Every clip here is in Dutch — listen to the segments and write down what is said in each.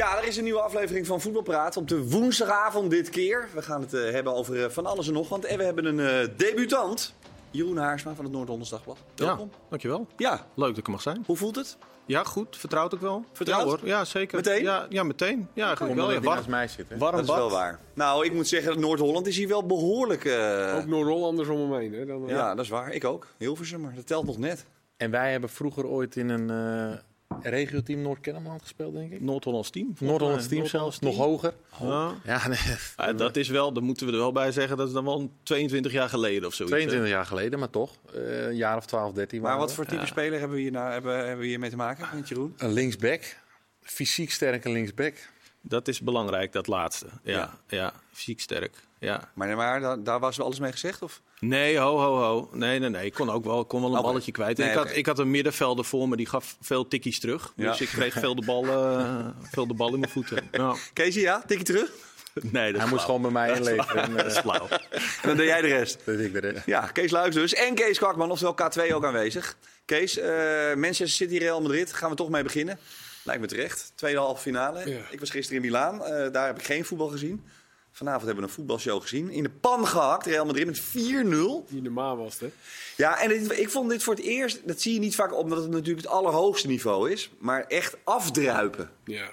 Ja, er is een nieuwe aflevering van Voetbalpraat op de woensdagavond dit keer. We gaan het eh, hebben over eh, van alles en nog, want eh, we hebben een eh, debutant. Jeroen Haarsma van het Noord-Hollands Dagblad. Ja, Welkom. dankjewel. Ja. Leuk dat ik er mag zijn. hoe voelt het? Ja, goed. Vertrouwd ook wel. Vertrouwd? Ja, hoor. ja zeker. Meteen? Ja, ja meteen. Ja, eigenlijk wel. Ja, hij war- naast mij zit. Hè? warm Dat is bad. wel waar. Nou, ik moet zeggen, dat Noord-Holland is hier wel behoorlijk... eh, Ook Noord-Hollanders om hem heen. Hè? Dan, ja. dat is waar. Ik ook. Hilversum, maar dat telt nog net. En wij hebben vroeger ooit in een eh regio-team Noord-Kennemerland gespeeld, denk ik. Noord-Hollands team. Noord-Hollands team zelfs, nog hoger. Ja. Ja, nee, Ja, dat is wel, dat moeten we er wel bij zeggen, dat is dan wel 22 jaar geleden of zoiets. hè? 22 jaar geleden, maar toch. Eh, een jaar of 12, 13 Maar wat voor type speler hebben we, hier nou, hebben, hebben we hiermee te maken met Jeroen? Een linksback. Fysiek sterke linksback. Dat is belangrijk, dat laatste. Ja, Ja. ja. fysiek sterk. Ja. Maar, maar daar, daar was wel alles mee gezegd? Of? Nee, ho, ho, ho. Nee, nee, nee. Ik kon ook wel, ik kon wel een Oké. balletje kwijt. Nee, ik, had, ik had een middenvelder voor me, die gaf veel tikkies terug. Ja. Dus ik kreeg veel de, bal, eh, veel de bal in mijn voeten. Ja. Keesje, ja? Tikje terug? Nee, dat Hij is moest flauw. gewoon bij mij inleveren. En, Dat is eh, flauw. En dan deed jij de rest. dat ik de rest. Ja, Kees Luijks dus. En Kees Kwakman, oftewel K2 ook aanwezig. Kees, eh, Manchester City, Real Madrid. Gaan we toch mee beginnen. Lijkt me terecht. Tweede halve finale. Ja. Ik was gisteren in Milaan. Eh, daar heb ik geen voetbal gezien. Vanavond hebben we een voetbalshow gezien. In de pan gehakt, Real Madrid met 4-0. Die normaal was hè? Ja, en dit- ik vond dit voor het eerst... Dat zie je niet vaak, omdat het natuurlijk het allerhoogste niveau is. Maar echt afdruipen. Ja.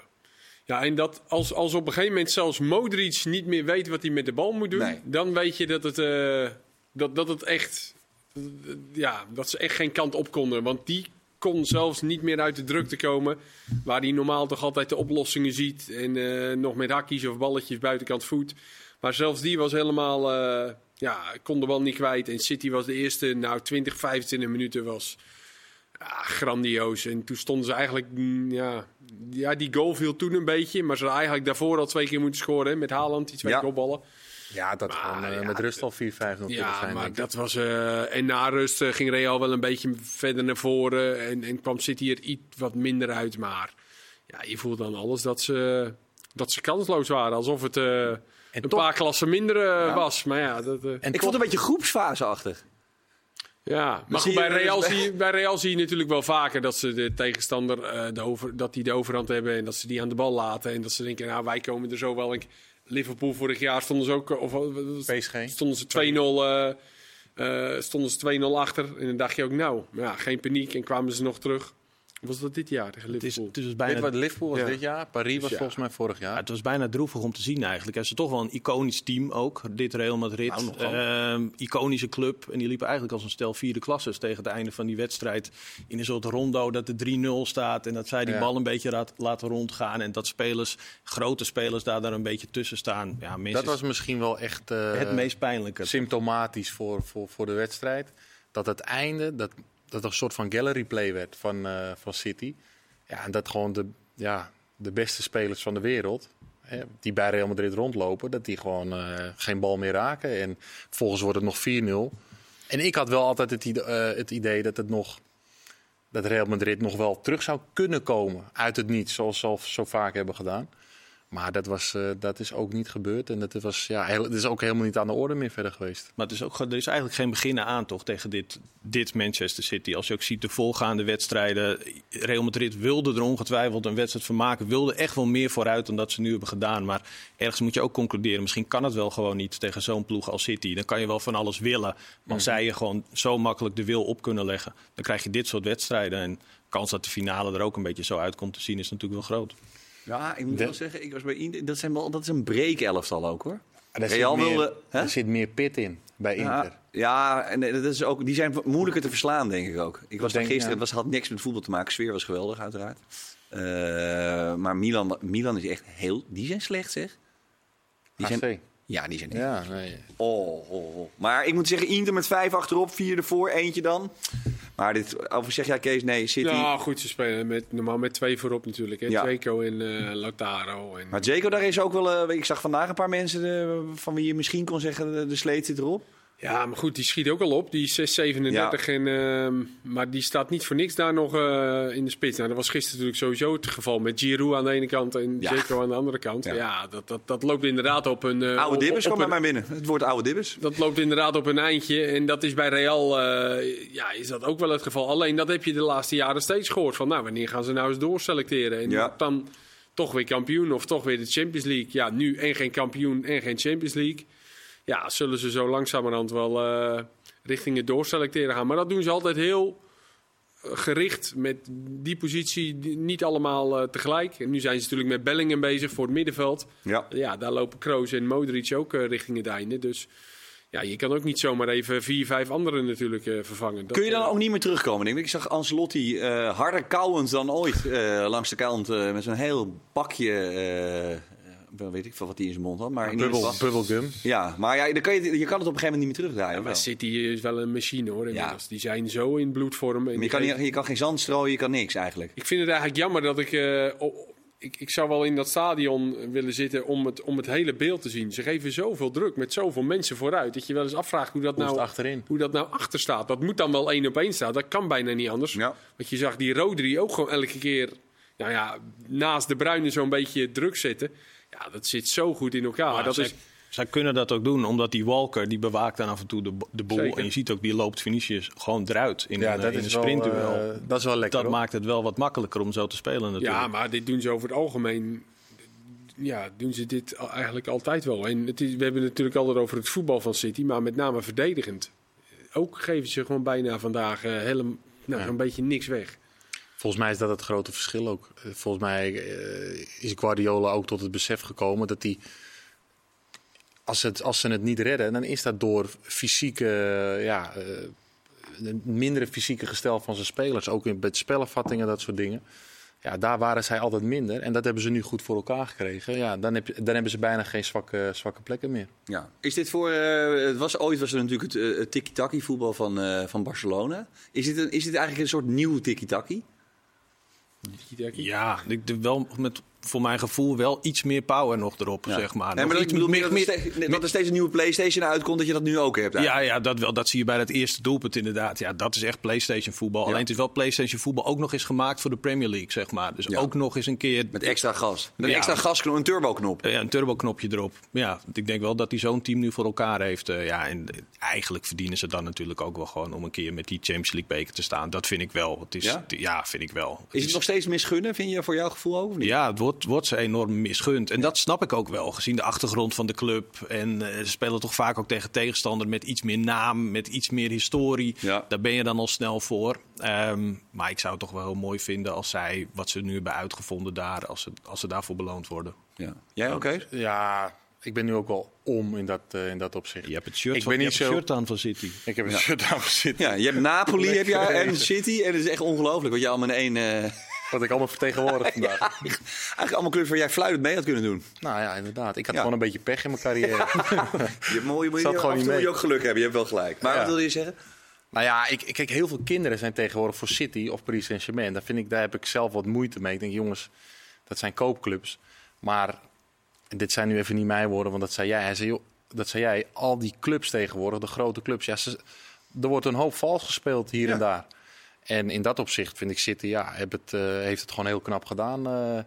Ja, en dat als, als op een gegeven moment zelfs Modric niet meer weet wat hij met de bal moet doen, Nee. dan weet je dat het, eh, dat, dat het echt, ja, dat ze echt geen kant op konden. Want die kon zelfs niet meer uit de drukte komen, waar hij normaal toch altijd de oplossingen ziet en eh, nog met hakjes of balletjes buitenkant voet. Maar zelfs die was helemaal, eh, ja, kon de bal niet kwijt. En City was de eerste, nou 20, 25 minuten was ja, grandioos. En toen stonden ze eigenlijk, mm, ja, ja, die goal viel toen een beetje. Maar ze hadden eigenlijk daarvoor al twee keer moeten scoren hè, met Haaland, die twee Ja. kopballen. Ja, dat Maar, eh, ja, met rust al 4-5 nog Ja, zijn. maar dat was. eh, en na rust eh, ging Real wel een beetje verder naar voren. En, en kwam City er iets wat minder uit. Maar ja, je voelt dan alles dat ze, dat ze kansloos waren. Alsof het eh, een paar klassen minder was. Maar ja, dat, eh, En ik vond het een beetje groepsfaseachtig. Ja, maar goed, bij, Real zie je, bij Real zie je natuurlijk wel vaker dat ze de tegenstander eh, de over, dat die de overhand hebben en dat ze die aan de bal laten. En dat ze denken, nou wij komen er zo wel. in. Liverpool vorig jaar stonden ze ook, of eh, PSG. stonden ze 2-0 eh, eh, stonden ze 2-0 achter. En dan dacht je ook, nou, ja, geen paniek. En kwamen ze nog terug. Was dat dit jaar tegen Het, is, Liverpool? het, is dus Dit bijna, was Liverpool was Ja. dit jaar, Paris was ja. volgens mij vorig ja, jaar. het was bijna droevig om te zien eigenlijk. Ze is toch wel een iconisch team ook, dit Real Madrid. Nou. Ehm, iconische club. En die liepen eigenlijk als een stel vierde klasses tegen het einde van die wedstrijd. In een soort rondo dat de 3-0 staat. En dat zij die Ja. bal een beetje laat- laten rondgaan. En dat spelers, grote spelers daar, daar een beetje tussen staan. Ja, mensen, Dat was misschien wel echt eh, het meest pijnlijke. symptomatisch voor, voor, voor de wedstrijd. Dat het einde, dat, dat er een soort van gallery play werd van, eh, van City. Ja, en dat gewoon de, ja, de beste spelers van de wereld, hè, die bij Real Madrid rondlopen, dat die gewoon eh, geen bal meer raken. En volgens wordt het nog 4-0. En ik had wel altijd het idee, eh, het idee dat het nog dat Real Madrid nog wel terug zou kunnen komen uit het niets, zoals ze al zo vaak hebben gedaan. Maar dat, was, eh, dat is ook niet gebeurd. En dat was, ja, heel, het is ook helemaal niet aan de orde meer verder geweest. Maar het is ook, er is eigenlijk geen beginnen aan toch tegen dit, dit Manchester City. Als je ook ziet de voorgaande wedstrijden. Real Madrid wilde er ongetwijfeld een wedstrijd van maken. Wilde echt wel meer vooruit dan dat ze nu hebben gedaan. Maar ergens moet je ook concluderen. Misschien kan het wel gewoon niet tegen zo'n ploeg als City. Dan kan je wel van alles willen. Maar als zij je gewoon zo makkelijk de wil op kunnen leggen. Dan krijg je dit soort wedstrijden. En de kans dat de finale er ook een beetje zo uitkomt te zien is natuurlijk wel groot. Ja, ik moet De- wel zeggen, ik was bij Inter, dat, zijn wel, dat is een breek-elftal ook hoor. Daar Real zit, meer, wilde- hè? er zit meer pit in bij Inter. Ja, ja en dat is ook, die zijn moeilijker te verslaan, denk ik ook. Ik was denk- gisteren, ja. het was, had niks met voetbal te maken. Sfeer was geweldig, uiteraard. Eh, maar Milan, Milan is echt heel... Die zijn slecht, zeg. Die AC. zijn, ja, die zijn echt... Ja, nee. Oh, oh, oh. Maar ik moet zeggen, Inter met vijf achterop, vier ervoor, eentje dan. Maar dit, over zeg jij Kees, nee, City... Nou, goed, ze spelen met, normaal met twee voorop natuurlijk. Hè? Ja. Zeko en eh Lautaro. En... Maar Jaco, daar is ook wel... eh, ik zag vandaag een paar mensen eh, van wie je misschien kon zeggen, de, de sleet zit erop. Ja, maar goed, die schiet ook al op. Die is 637 en, ehm, maar die staat niet voor niks daar nog eh, in de spits. Nou, dat was gisteren natuurlijk sowieso het geval met Giroud aan de ene kant en Ja. Zeko aan de andere kant. Ja. Ja, dat, dat, dat loopt inderdaad op een... eh, Oude Dibbers kwam bij mij binnen. Het woord oude Dibbers. Dat loopt inderdaad op een eindje. En dat is bij Real eh, ja, is dat ook wel het geval. Alleen dat heb je de laatste jaren steeds gehoord. Van nou, wanneer gaan ze nou eens doorselecteren? En Ja. dan toch weer kampioen of toch weer de Champions League. Ja, nu en geen kampioen en geen Champions League. Ja, zullen ze zo langzamerhand wel eh, richting het doorselecteren gaan. Maar dat doen ze altijd heel eh, gericht met die positie, niet allemaal eh, tegelijk. En nu zijn ze natuurlijk met Bellingham bezig voor het middenveld. Ja. Ja, daar lopen Kroos en Modric ook eh, richting het einde. Dus ja, je kan ook niet zomaar even vier, vijf anderen natuurlijk vervangen. Dat, Kun je dan ook niet meer terugkomen? Ik. ik zag Ancelotti harder kauwend dan ooit langs de kant met zo'n heel pakje, eh, weet ik veel wat hij in zijn mond had. Maar geval, bubblegum. ja, maar ja, dan kan je, je kan het op een gegeven moment niet meer terugdraaien. Ja, maar wel? City is wel een machine hoor. inmiddels. Die zijn zo in bloedvorm. Maar je, kan, niet- je kan geen zand strooien, je kan niks eigenlijk. Ik vind het eigenlijk jammer dat ik, eh, ik... Ik zou wel in dat stadion willen zitten om het, om het hele beeld te zien. Ze geven zoveel druk met zoveel mensen vooruit. Dat je wel eens afvraagt hoe dat, nou, achterin? hoe dat nou achter staat. Dat moet dan wel één op één staan. Dat kan bijna niet anders. Ja. Want je zag die Rodri ook gewoon elke keer nou ja, naast de Bruine zo'n beetje druk zitten. Ja, dat zit zo goed in elkaar. Maar dat zij, is, zij kunnen dat ook doen, omdat die Walker die bewaakt dan af en toe de, de boel. Zeker. En je ziet ook, die loopt Vinicius gewoon eruit in Ja, een, dat in een is wel, sprintduel. eh, dat is wel lekker. dat hoor. maakt het wel wat makkelijker om zo te spelen natuurlijk. ja, maar dit doen ze over het algemeen. Ja, doen ze dit eigenlijk altijd wel. En het is, we hebben het natuurlijk altijd over het voetbal van City, maar met name verdedigend. Ook geven ze gewoon bijna vandaag eh, helemaal nou, Ja. een beetje niks weg. Volgens mij is dat het grote verschil ook. Eh, Volgens mij eh, is Guardiola ook tot het besef gekomen dat hij. Als, het, als ze het niet redden, dan is dat door fysieke. Ja, eh, mindere fysieke gestel van zijn spelers. Ook in met spellenvattingen, dat soort dingen. Ja, daar waren zij altijd minder. En dat hebben ze nu goed voor elkaar gekregen. Ja, dan, heb dan hebben ze bijna geen zwakke, zwakke plekken meer. Ja. Is dit voor, het was, ooit was er natuurlijk het, het tiki-taki voetbal van, van Barcelona. Is dit, een, is dit eigenlijk een soort nieuw tiki-taki? Ja, ik wel met voor mijn gevoel wel iets meer power nog erop, Ja. zeg maar. Nee, maar iets ik bedoel meer dat er, meer- steeds, dat er steeds een nieuwe PlayStation uitkomt, dat je dat nu ook hebt. Ja, eigenlijk. ja dat, wel, dat zie je bij het eerste doelpunt inderdaad. Ja, dat is echt PlayStation voetbal. Alleen het is wel PlayStation voetbal ook nog eens gemaakt voor de Premier League, zeg maar. Dus Ja. ook nog eens een keer Met extra gas. Met een Ja. extra gasknop, een turboknop. ja, een turboknopje erop. Ja, ik denk wel dat hij zo'n team nu voor elkaar heeft. eh, ja, en eigenlijk verdienen ze dan natuurlijk ook wel gewoon om een keer met die Champions League beker te staan. Dat vind ik wel. Het is, Ja? ja? vind ik wel. Is het nog steeds misgunnen, vind je, voor jouw gevoel ook? Of niet? Ja, het wordt, wordt ze enorm misgund. En dat snap ik ook wel, gezien de achtergrond van de club. En eh, ze spelen toch vaak ook tegen tegenstander met iets meer naam, met iets meer historie. Ja. Daar ben je dan al snel voor. Ehm, maar ik zou het toch wel heel mooi vinden als zij, wat ze nu hebben uitgevonden daar, als ze, als ze daarvoor beloond worden. Ja. Jij oké? Ja, ik ben nu ook wel om in dat, eh, in dat opzicht. Je hebt het shirt, Ik van, ben je niet zo- shirt aan van City. Ik heb een shirt aan zitten. Ja, je hebt Napoli heb je, en. City. En het is echt ongelooflijk wat je allemaal in één... eh, Wat ik allemaal vertegenwoordig vandaag. eigenlijk allemaal clubs waar jij fluitend mee had kunnen doen. Nou ja, inderdaad. Ik had Ja. gewoon een beetje pech in mijn carrière. Je hebt mooi, je, Zat je, gewoon af en niet toe moet je mee. ook geluk hebben, je hebt wel gelijk. Maar Ja. wat wilde je zeggen? nou ja, ik, ik- kijk, heel veel kinderen zijn tegenwoordig voor City of Paris Saint-Germain. Daar, vind ik, daar heb ik zelf wat moeite mee. Ik denk, jongens, dat zijn koopclubs. Maar dit zijn nu even niet mijn woorden, want dat zei jij. Hij zei, joh, dat zei jij. Al die clubs tegenwoordig, de grote clubs. Ja, ze, er wordt een hoop vals gespeeld hier Ja. en daar. En in dat opzicht vind ik City, ja, heb het, eh, heeft het gewoon heel knap gedaan eh,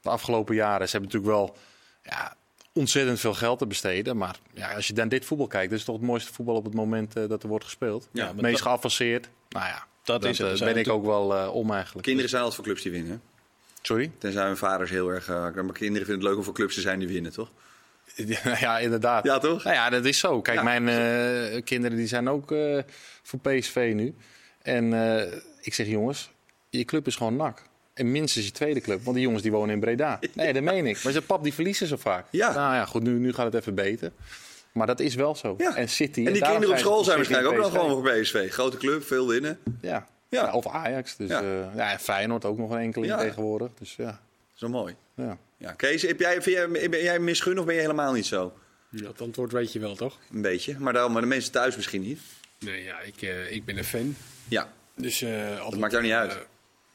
de afgelopen jaren. Ze hebben natuurlijk wel ja, ontzettend veel geld te besteden. Maar ja, als je dan dit voetbal kijkt, dat is toch het mooiste voetbal op het moment eh, dat er wordt gespeeld. Ja, meest dat- geavanceerd. Nou ja, Dat dat, is het. ben ik ook wel om eigenlijk. Kinderen zijn altijd voor clubs die winnen. Sorry? Tenzij hun vaders heel erg... maar kinderen vinden het leuk om voor clubs te zijn die winnen, toch? ja, inderdaad. Ja, toch? Nou ja, dat is zo. Kijk, Ja. mijn kinderen die zijn ook voor PSV nu. En eh, ik zeg, jongens, je club is gewoon nak. En minstens je tweede club, want die jongens die wonen in Breda. Nee, dat meen ik. Maar ze pap, die verliezen zo vaak. Ja. Nou ja, goed, nu, nu gaat het even beter. Maar dat is wel zo. Ja. En City... En die daarom kinderen op school zijn waarschijnlijk ook en nog gewoon voor PSV. Grote club, veel winnen. Ja. Ja. Ja. Of Ajax. Dus, Ja. ja. ja, en Feyenoord ook nog een enkeling Ja. tegenwoordig. Dus ja. Zo mooi. ja. Ja. Kees, heb jij, vind jij, ben jij misgun of ben je helemaal niet zo? Dat antwoord weet je wel, toch? Een beetje. Maar, dan, maar de mensen thuis misschien niet. Nee, ja, ik, eh, ik ben een fan. Ja, Dus, altijd, dat maakt jou niet uit. eh,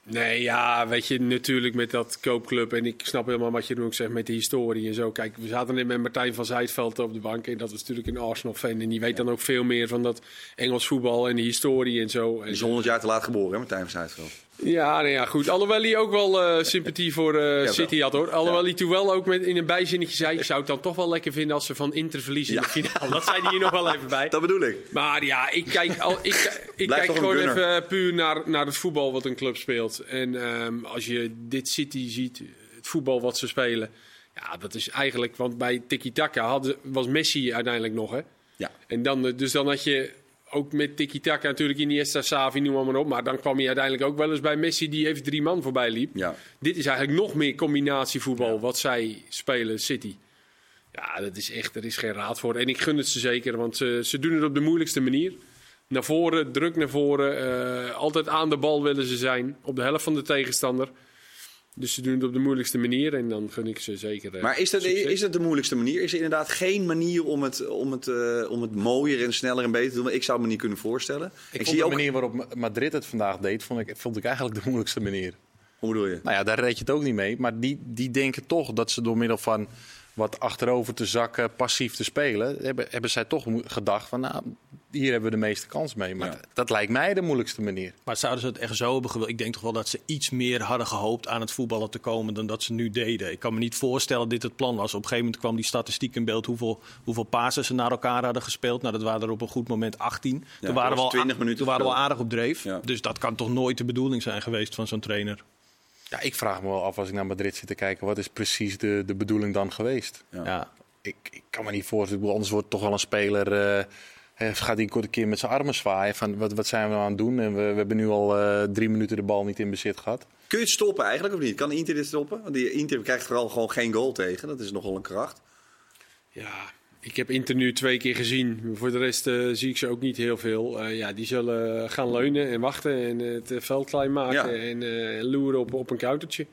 nee, ja, weet je, natuurlijk met dat koopclub. En ik snap helemaal wat je ook zegt met de historie en zo. Kijk, we zaten net met Martijn van Zijtveld op de bank. En dat is natuurlijk een Arsenal-fan. En die weet dan ook veel meer van dat Engels voetbal en de historie en zo. En, Die is 100 jaar te laat geboren, hè, Martijn van Zuidveld. Ja, nou ja, goed. Alhoewel hij ook wel eh, sympathie voor eh. City had, hoor. Alhoewel Ja. hij toen wel ook met, in een bijzinnetje zei... ik zou het dan toch wel lekker vinden als ze van Inter verliezen in de finale. Dat zei hij hier nog wel even bij. Dat bedoel ik. Maar ja, ik kijk, al, ik, ik kijk gewoon even puur naar, naar het voetbal wat een club speelt. En ehm, als je dit City ziet, het voetbal wat ze spelen. Ja, dat is eigenlijk, want bij Tiki-Taka was Messi uiteindelijk nog, hè? Ja. En dan, eh, dus dan had je ook met Tiki-Taka natuurlijk Iniesta, Savi, noem maar, op. Maar dan kwam je uiteindelijk ook wel eens bij Messi die even drie man voorbij liep. Ja. Dit is eigenlijk nog meer combinatievoetbal wat zij spelen, City. Ja, dat is echt, er is geen raad voor. En ik gun het ze zeker, want ze, ze doen het op de moeilijkste manier. Naar voren, druk naar voren. eh, altijd aan de bal willen ze zijn. Op de helft van de tegenstander. Dus ze doen het op de moeilijkste manier. En dan gun ik ze zeker. eh, Maar is dat, succes. is dat de moeilijkste manier? Is er inderdaad geen manier om het, om het, eh, om het mooier en sneller en beter te doen? Ik zou het me niet kunnen voorstellen. Ik, zie de ook... manier waarop Ma- Madrid het vandaag deed, vond ik, vond ik eigenlijk de moeilijkste manier. Hoe bedoel je? Nou ja, daar reed je het ook niet mee. Maar die, die denken toch dat ze door middel van wat achterover te zakken, passief te spelen, hebben, hebben zij toch gedacht van, nou, hier hebben we de meeste kans mee. Maar Ja. dat lijkt mij de moeilijkste manier. Maar zouden ze het echt zo hebben gewild? Ik denk toch wel dat ze iets meer hadden gehoopt aan het voetballen te komen dan dat ze nu deden. Ik kan me niet voorstellen dat dit het plan was. Op een gegeven moment kwam die statistiek in beeld hoeveel, hoeveel passes ze naar elkaar hadden gespeeld. Nou, dat waren er op een goed moment 18. toen waren we al, 20 minuten toen waren we al aardig op dreef. Ja. Dus dat kan toch nooit de bedoeling zijn geweest van zo'n trainer. Ja, ik vraag me wel af als ik naar Madrid zit te kijken, wat is precies de, de bedoeling dan geweest? Ja. Ja. Ik, ik kan me niet voorstellen, anders wordt toch wel een speler, eh, eh, gaat hij een korte keer met zijn armen zwaaien van wat, wat zijn we nou aan het doen? En we, we hebben nu al eh, drie minuten de bal niet in bezit gehad. Kun je het stoppen eigenlijk of niet? Kan Inter dit stoppen? Want die Inter krijgt vooral gewoon geen goal tegen. Dat is nogal een kracht. Ja, ik heb Inter nu twee keer gezien. Voor de rest eh, zie ik ze ook niet heel veel. Eh, ja, die zullen gaan leunen en wachten en eh, het veld klein maken Ja. en eh, loeren op, op een countertje.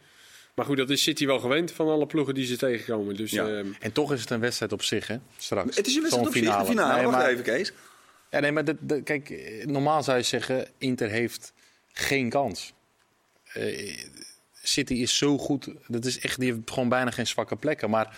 Maar goed, dat is City wel gewend van alle ploegen die ze tegenkomen. Dus Ja. ehm, En toch is het een wedstrijd op zich, hè? Straks. Het is een wedstrijd op zich, de finale. Nee, Wacht maar- even, Kees. Ja, nee, maar kijk, eh, normaal zou je zeggen, Inter heeft geen kans. Eh, City is zo goed, dat is echt, die heeft gewoon bijna geen zwakke plekken. Maar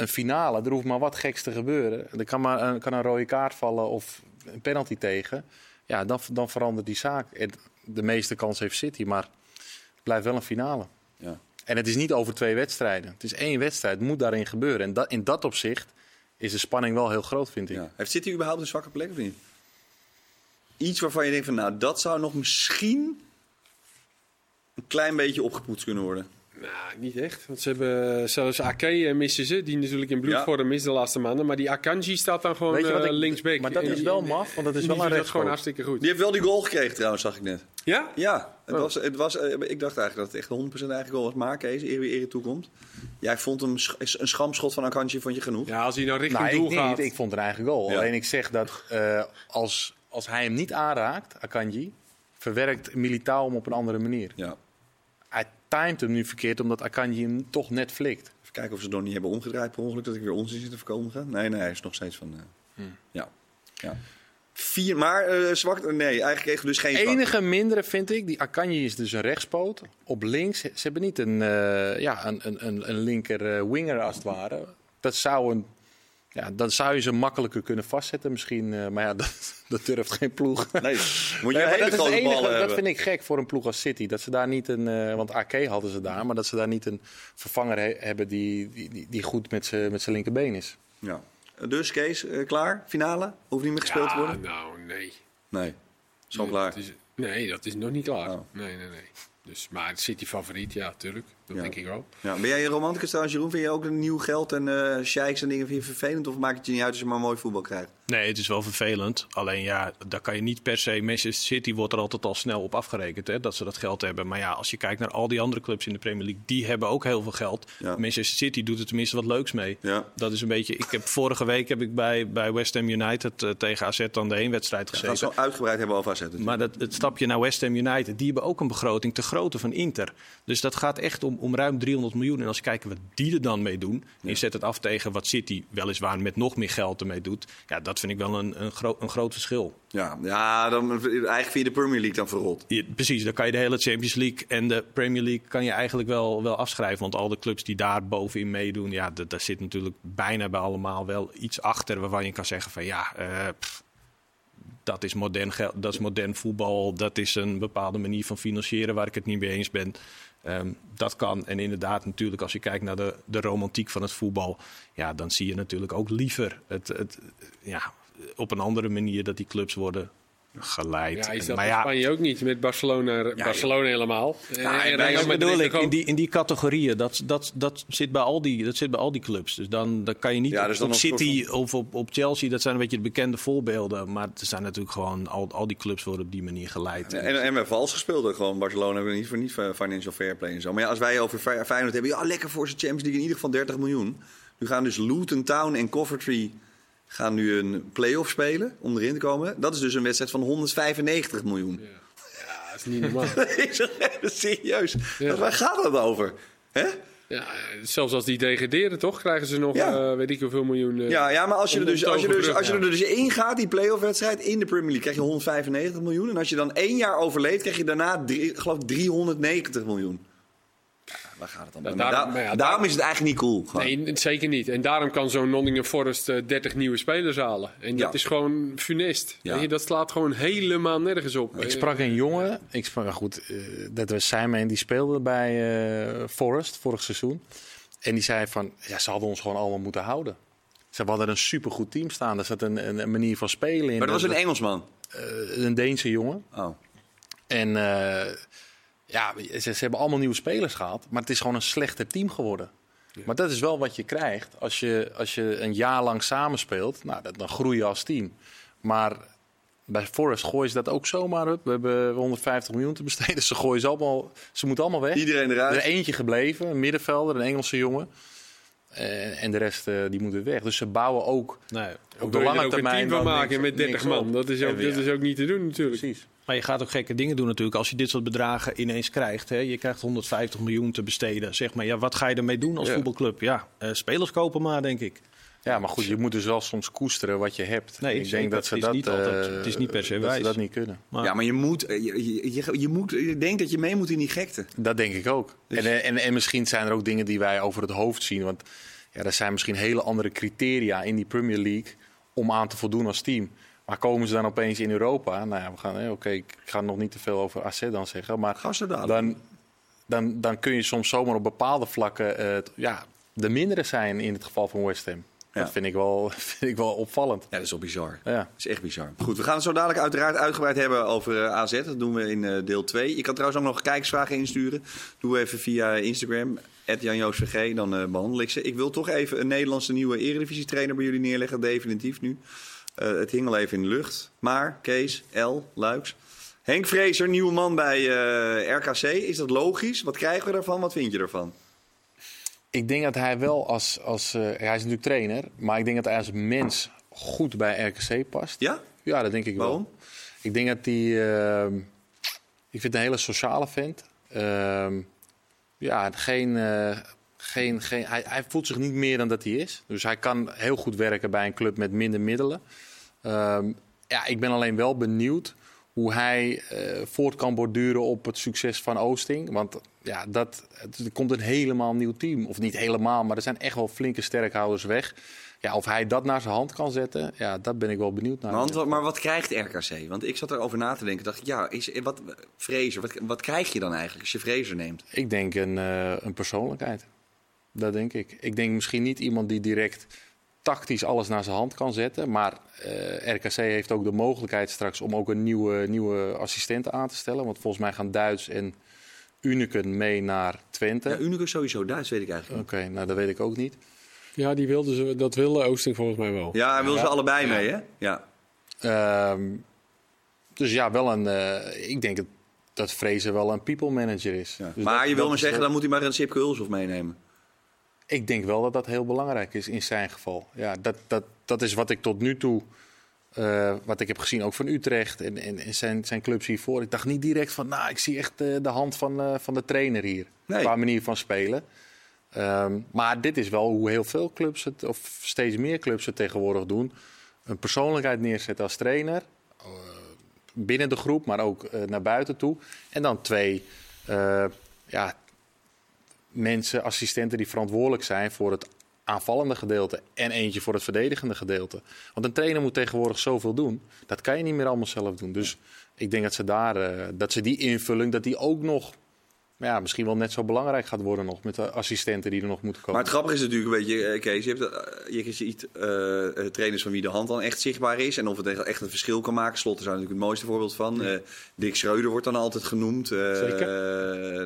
een finale, er hoeft maar wat geks te gebeuren. Er kan maar een, kan een rode kaart vallen of een penalty tegen. Ja, dan, dan verandert die zaak. En de meeste kans heeft City, maar het blijft wel een finale. Ja. En het is niet over twee wedstrijden. Het is één wedstrijd, het moet daarin gebeuren. En dat, in dat opzicht is de spanning wel heel groot, vind ik. Ja. Heeft City überhaupt een zwakke plek of niet? Iets waarvan je denkt van, nou, dat zou nog misschien een klein beetje opgepoetst kunnen worden. Nou, niet echt. Want ze hebben zelfs Ake eh, missen ze, die natuurlijk in bloedvorm is de laatste maanden. Maar die Akanji staat dan gewoon Weet je wat eh, ik- linksback. maar dat En is die- wel maf, want dat is die wel een doet dat rechtspoot. gewoon hartstikke goed. Die heeft wel die goal gekregen trouwens, zag ik net. Ja? Ja, het Oh. was, het was, eh, ik dacht eigenlijk dat het echt een 100% eigen goal was. Maar Kees, eer wie eer toekomt. Jij vond hem sch- een schamschot van Akanji vond je genoeg? Ja, als hij nou richting Nou, ik, doel niet, gaat. ik vond een eigen goal. Ja. Alleen ik zeg dat eh, als, als hij hem niet aanraakt, Akanji, verwerkt Militao hem op een andere manier. Ja. Timed hem nu verkeerd, omdat Akanji hem toch net flikt. Even kijken of ze nog niet hebben omgedraaid per ongeluk. Dat ik weer onzin zit te verkondigen. Nee, nee, hij is nog steeds van... eh, Hmm. Ja. ja. Vier, maar eh zwak... Nee, eigenlijk kreeg dus geen enige mindere vind ik, die Akanji is dus een rechtspoot. Op links, ze hebben niet een, eh, ja, een, een, een, een linker winger als het ware. Dat zou een... Ja, dan zou je ze makkelijker kunnen vastzetten misschien. eh, maar ja, dat, dat durft geen ploeg. Nee, moet je Nee, hele dat, enige, dat hebben. vind ik gek voor een ploeg als City. Dat ze daar niet een. eh, want AK hadden ze daar, maar dat ze daar niet een vervanger he- hebben die, die, die- goed met zijn met zijn linkerbeen is. Ja. Dus Kees, eh, klaar? Finale? Hoeft niet meer gespeeld te Ja, worden? nou, nee. Nee. Is al Nee, klaar. dat is- nee, dat is nog niet klaar. Oh. Nee, nee, nee. Dus, maar City favoriet, ja, tuurlijk. Dat Ja. denk ik wel. Ja. Ben jij een romanticus trouwens, Jeroen? Vind je ook een nieuw geld en eh sheiks en dingen vind je vervelend? Of maakt het je niet uit als je maar mooi voetbal krijgt? Nee, het is wel vervelend. Alleen ja, daar kan je niet per se. Manchester City wordt er altijd al snel op afgerekend hè, dat ze dat geld hebben. Maar ja, als je kijkt naar al die andere clubs in de Premier League, die hebben ook heel veel geld. Ja. Manchester City doet er tenminste wat leuks mee. Ja. Dat is een beetje. Ik heb vorige week heb ik bij, bij West Ham United eh, tegen AZ dan de heenwedstrijd gezeten. het zo uitgebreid hebben over AZ. natuurlijk. Maar dat, het stapje naar West Ham United, die hebben ook een begroting te grootte van Inter. Dus dat gaat echt om, om ruim 300 miljoen. En als kijkt wat die er dan mee doen, en je zet het af tegen wat City weliswaar met nog meer geld ermee doet. Ja, dat vind ik wel een, een, gro- een groot verschil. Ja, ja dan, eigenlijk je de Premier League dan verrot. Precies, dan kan je de hele Champions League en de Premier League kan je eigenlijk wel, wel afschrijven. Want al de clubs die daar bovenin meedoen, ja, daar zit natuurlijk bijna bij allemaal wel iets achter waarvan je kan zeggen van ja, eh, pff, dat, is modern dat is modern voetbal, dat is een bepaalde manier van financieren waar ik het niet mee eens ben. Ehm, dat kan. En inderdaad, natuurlijk, als je kijkt naar de, de romantiek van het voetbal, ja, dan zie je natuurlijk ook liever het, het, ja, op een andere manier dat die clubs worden geleid. Ja, is dat maar in ja, Spanje ook niet, met Barcelona, Barcelona helemaal. Ja, En dat bedoel ik, in die, in die categorieën, dat, dat, dat, zit bij al die, dat zit bij al die clubs. Dus dan, dan kan je niet op, dus op City of op, op Chelsea, dat zijn een beetje de bekende voorbeelden. Maar er zijn natuurlijk gewoon, al, al die clubs worden op die manier geleid. En, en we hebben vals gespeeld. ook Gewoon Barcelona hebben we niet voor niet financial fair play en zo. Maar ja, als wij over Fey- Feyenoord hebben, ja, lekker voor zijn Champions League in ieder geval 30 miljoen. Nu gaan dus Luton Town en Coventry gaan nu een play-off spelen om erin te komen. Dat is dus een wedstrijd van 195 miljoen. Ja, dat is niet normaal. Serieus. Ja. Waar gaat het over? Hè? ja, zelfs als die degraderen, toch? Krijgen ze nog, Ja. eh, weet ik hoeveel miljoen. eh, Ja, ja, maar als je, er dus, als, je dus, als je er dus in gaat, die play-off wedstrijd in de Premier League, krijg je 195 miljoen. En als je dan één jaar overleeft, krijg je daarna drie, geloof ik 390 miljoen. Waar gaat het dan? Daarom- Da- maar ja, daarom is het eigenlijk niet cool. gewoon. Nee, zeker niet. En daarom kan zo'n Nottingham Forest eh, 30 nieuwe spelers halen. En dat Ja. is gewoon funest. Ja. Dat slaat gewoon helemaal nergens op. Ik Eh, sprak een jongen, ik sprak, nou goed, eh, dat was Simon, die speelde bij eh, Forest vorig seizoen. En die zei van, ja, ze hadden ons gewoon allemaal moeten houden. Ze hadden een supergoed team staan. Er zat een, een, een manier van spelen in. Maar dat was een Engelsman. Eh, een Deense jongen. Oh. En eh, ja, ze, ze hebben allemaal nieuwe spelers gehad. Maar het is gewoon een slechter team geworden. Maar dat is wel wat je krijgt als je, als je een jaar lang samenspeelt. Nou, dat, dan groei je als team. Maar bij Forest gooien ze dat ook zomaar op. We hebben 150 miljoen te besteden. Ze gooien ze allemaal. Ze moeten allemaal weg. Iedereen Er eruit. is eentje gebleven, een middenvelder, een Engelse jongen. Eh, en de rest eh, die moeten weg. Dus ze bouwen ook Nee. op de er lange termijn een team van maken met 30 niks man. Dat is, ook, dat is ook niet te doen natuurlijk. Precies. Maar je gaat ook gekke dingen doen natuurlijk als je dit soort bedragen ineens krijgt. Hè. Je krijgt 150 miljoen te besteden. Zeg maar, ja, wat ga je ermee doen als Ja. voetbalclub? Ja, eh, spelers kopen maar, denk ik. Ja, maar goed, je moet dus wel soms koesteren wat je hebt. Nee, ik denk dat Het ze is dat niet altijd- eh, het is niet per se dat ze dat niet kunnen. Maar, Ja, maar je moet, eh, je, je, moet, je denkt dat je mee moet in die gekte. Dat denk ik ook. Dus- En, en, en misschien zijn er ook dingen die wij over het hoofd zien. Want ja, er zijn misschien hele andere criteria in die Premier League om aan te voldoen als team. Maar komen ze dan opeens in Europa? Nou ja, we gaan. Oké, ik ga nog niet te veel over AZ dan zeggen. Maar dan, dan, dan kun je soms zomaar op bepaalde vlakken eh, ja, de mindere zijn in het geval van West Ham. Ja. Dat vind ik, wel, vind ik wel opvallend. Ja, dat is wel bizar. Ja. Dat is echt bizar. Goed, we gaan het zo dadelijk uiteraard uitgebreid hebben over eh, AZ. Dat doen we in eh, deel 2. Je kan trouwens ook nog kijkersvragen insturen. Doe even via Instagram, @janjoosvg, dan eh, behandel ik ze. Ik wil toch even een Nederlandse nieuwe eredivisie-trainer bij jullie neerleggen, definitief nu. Eh, het hing al even in de lucht. Maar, Kees, L, Luiks. Henk Vrezer, nieuwe man bij eh, RKC. Is dat logisch? Wat krijgen we daarvan? Wat vind je ervan? Ik denk dat hij wel als. als eh, hij is natuurlijk trainer. Maar ik denk dat hij als mens goed bij RKC past. Ja? Ja, dat denk ik Waarom? wel. Ik denk dat hij. ehm, ik vind het een hele sociale vent. Ehm, ja, geen. Eh, geen, geen, hij, hij voelt zich niet meer dan dat hij is. Dus hij kan heel goed werken bij een club met minder middelen. Ehm, ja, ik ben alleen wel benieuwd hoe hij eh, voort kan borduren op het succes van Oosting. Want ja, dat, het, er komt een helemaal nieuw team. Of niet helemaal, maar er zijn echt wel flinke sterkhouders weg. Ja, of hij dat naar zijn hand kan zetten, ja, daar ben ik wel benieuwd naar. Maar wat krijgt RKC? Want ik zat erover na te denken. dacht ik, ja, is, wat, Vrezer, wat, wat krijg je dan eigenlijk als je Vrezer neemt? Ik denk een, eh, een persoonlijkheid. Dat denk ik. Ik denk misschien niet iemand die direct tactisch alles naar zijn hand kan zetten. Maar eh, RKC heeft ook de mogelijkheid straks om ook een nieuwe, nieuwe assistent aan te stellen. Want volgens mij gaan Duits en Uniken mee naar Twente. Ja, Oké, Unicus sowieso, Duits weet ik eigenlijk niet. nou dat weet ik ook niet. Ja, die wilden ze, dat wilde Oosting volgens mij wel. Ja, hij wil ze allebei Ja. mee, hè? Ja. Ehm, dus ja, wel een. eh, ik denk dat, dat Vrezen wel een people manager is. ja. Dus maar dat- je wil maar zeggen, dan moet hij maar een Sipke Ulshoff meenemen. Ik denk wel dat dat heel belangrijk is in zijn geval. Ja, dat, dat, dat is wat ik tot nu toe, eh, wat ik heb gezien ook van Utrecht en, en, en zijn, zijn clubs hiervoor. Ik dacht niet direct van, nou, ik zie echt eh, de hand van, eh, van de trainer hier. Nee. Qua manier van spelen. Ehm, maar dit is wel hoe heel veel clubs het, of steeds meer clubs het tegenwoordig doen. Een persoonlijkheid neerzetten als trainer. binnen de groep, maar ook naar buiten toe. En dan twee ja, mensen, assistenten die verantwoordelijk zijn voor het aanvallende gedeelte en eentje voor het verdedigende gedeelte. Want een trainer moet tegenwoordig zoveel doen. Dat kan je niet meer allemaal zelf doen. Dus ik denk dat ze daar, eh, dat ze die invulling, dat die ook nog ja, misschien wel net zo belangrijk gaat worden nog met de assistenten die er nog moeten komen. Maar het grappige is natuurlijk een beetje, eh, Kees, je, hebt, eh, je ziet trainers van wie de hand dan echt zichtbaar is. En of het echt- een verschil kan maken. Slot is daar natuurlijk het mooiste voorbeeld van. Dick Schreuder wordt dan altijd genoemd. Zeker.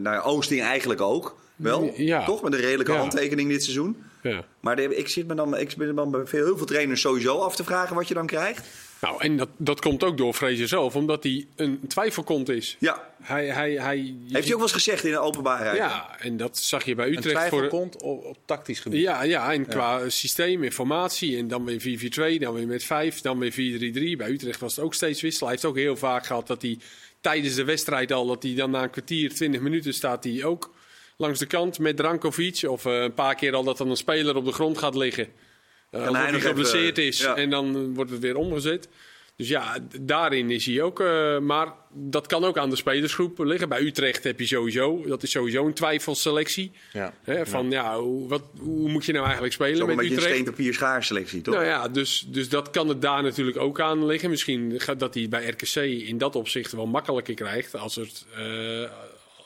nou ja, Oosting eigenlijk ook. Wel, Ja. toch? Met een redelijke Ja. handtekening dit seizoen. Ja. Maar de- ik zit me dan, ik zit me dan bij veel, heel veel trainers sowieso af te vragen wat je dan krijgt. Nou, en dat, dat komt ook door Fraser zelf, omdat hij een twijfelkont is. Ja, Hij, hij, hij, heeft hij ook wel eens gezegd in de openbaarheid. Ja, en dat zag je bij een Utrecht. twijfel voor, komt op, op tactisch gebied. Ja, ja, en qua systeem, informatie. En dan weer 4-4-2, dan weer met 5, dan weer 4-3-3. Bij Utrecht was het ook steeds wisselen. Hij heeft ook heel vaak gehad dat hij tijdens de wedstrijd al... dat hij dan na een kwartier, 20 minuten staat hij ook langs de kant met Drankovic. Of eh, een paar keer al dat dan een speler op de grond gaat liggen. Uh, hij alsof hij nog geblesseerd even, is. ja. En dan eh, wordt het weer omgezet. Dus ja, daarin is hij ook. eh, maar dat kan ook aan de spelersgroep liggen. Bij Utrecht heb je sowieso, dat is sowieso een twijfelselectie. Ja. Hè, van ja, hoe, wat, hoe moet je nou eigenlijk spelen ook een met beetje een Utrecht? steen, papier, schaar selectie, toch? Nou ja, dus, dus dat kan het daar natuurlijk ook aan liggen. Misschien gaat dat hij bij RKC in dat opzicht wel makkelijker krijgt. Als, het, eh,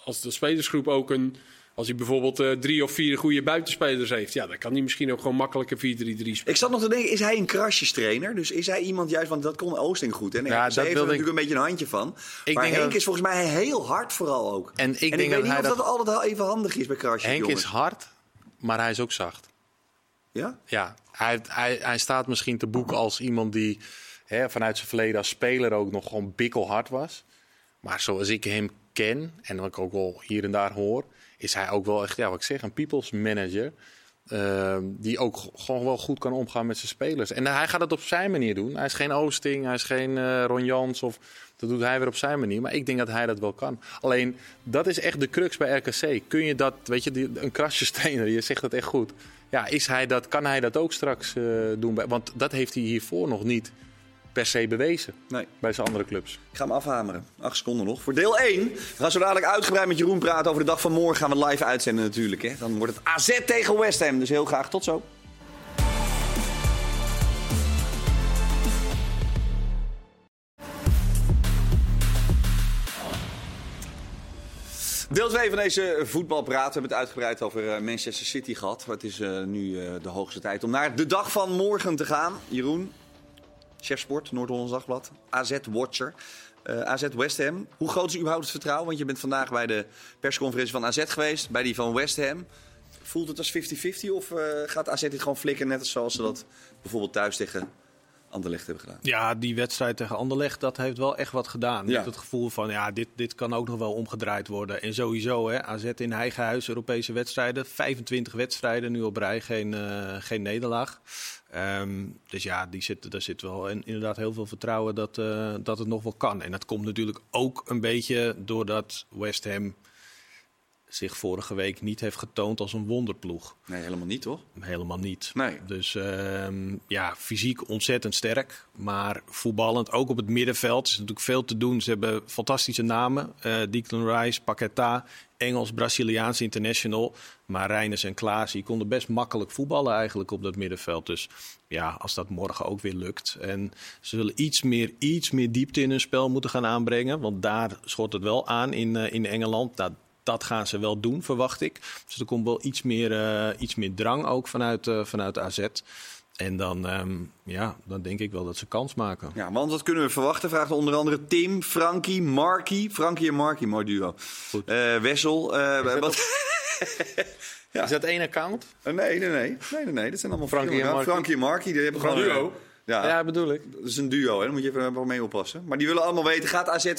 als de spelersgroep ook een. Als hij bijvoorbeeld eh, drie of vier goede buitenspelers heeft. Ja, dan kan hij misschien ook gewoon makkelijker 4-3-3 spelen. Ik zat nog te denken, is hij een krasjestrainer? Dus is hij iemand juist, want dat kon Oosting goed. Hè? Nee, Ja, ze dat heeft er ik- natuurlijk een beetje een handje van. Ik maar denk Henk dat- is volgens mij heel hard vooral ook. En ik denk weet dat niet hij of dat- dat altijd wel even handig is bij krasjes, Henk jongens. is hard, maar hij is ook zacht. Ja? Ja, hij, hij, hij staat misschien te boek als iemand die hè, vanuit zijn verleden als speler ook nog gewoon bikkelhard was. Maar zoals ik hem ken en wat ik ook wel hier en daar hoor, is hij ook wel echt, ja, wat ik zeg, een people's manager. Ehm, die ook gewoon wel goed kan omgaan met zijn spelers. En hij gaat het op zijn manier doen. Hij is geen Oosting, hij is geen eh, Ron Jans. Of, dat doet hij weer op zijn manier. Maar ik denk dat hij dat wel kan. Alleen, dat is echt de crux bij RKC. Kun je dat, weet je, die, een krasjestrainer, je zegt dat echt goed. Ja, is hij dat, kan hij dat ook straks eh, doen? Want dat heeft hij hiervoor nog niet per se bewezen Nee. bij zijn andere clubs. Ik ga hem afhameren. Acht seconden nog. Voor deel 1. We gaan zo dadelijk uitgebreid met Jeroen praten over de dag van morgen. Gaan we live uitzenden natuurlijk. Hè? Dan wordt het AZ tegen West Ham. Dus heel graag tot zo. Deel 2 van deze voetbalpraat. We hebben het uitgebreid over eh, Manchester City gehad. Het is eh, nu eh, de hoogste tijd om naar de dag van morgen te gaan. Jeroen, chef sport, Noord-Hollands Dagblad, AZ-watcher. Eh, AZ West Ham. Hoe groot is überhaupt het vertrouwen? Want je bent vandaag bij de persconferentie van AZ geweest, bij die van West Ham. Voelt het als 50-50 of eh, gaat AZ dit gewoon flikken net als zoals ze dat bijvoorbeeld thuis tegen Anderlecht hebben gedaan? Ja, die wedstrijd tegen Anderlecht, dat heeft wel echt wat gedaan. Ja. Met het gevoel van, ja, dit, dit kan ook nog wel omgedraaid worden. En sowieso, hè, AZ in eigen huis, Europese wedstrijden. 25 wedstrijden nu op rij, geen, eh, geen nederlaag. Ehm, dus ja, die zit, daar zit wel en inderdaad heel veel vertrouwen dat, eh, dat het nog wel kan. En dat komt natuurlijk ook een beetje doordat West Ham zich vorige week niet heeft getoond als een wonderploeg. Nee, helemaal niet toch? Helemaal niet. Nee. Dus ehm, ja, fysiek ontzettend sterk. Maar voetballend, ook op het middenveld, is natuurlijk veel te doen. Ze hebben fantastische namen. eh Declan Rice, Paqueta, Engels, Braziliaans international. Maar Reines en Klaas, die konden best makkelijk voetballen eigenlijk op dat middenveld. Dus ja, als dat morgen ook weer lukt. En ze zullen iets meer, iets meer diepte in hun spel moeten gaan aanbrengen. Want daar schort het wel aan in, eh, in Engeland. Nou, dat gaan ze wel doen, verwacht ik. Dus er komt wel iets meer, eh, iets meer drang ook vanuit, eh, vanuit AZ. En dan, ehm, ja, dan denk ik wel dat ze kans maken. Ja, want wat kunnen we verwachten? Vraagt onder andere Tim, Frankie, Markie. Frankie en Markie, mooi duo. Eh, Wessel. eh, wat? Ja. Is dat één account? Nee, nee, nee, nee, nee, nee. Dat zijn allemaal Frankie en Markie. Frankie en Markie, die hebben gewoon... duo? Ja, Ja, bedoel ik. dat is een duo, hè. daar moet je even wel mee oppassen. Maar die willen allemaal weten, gaat AZ...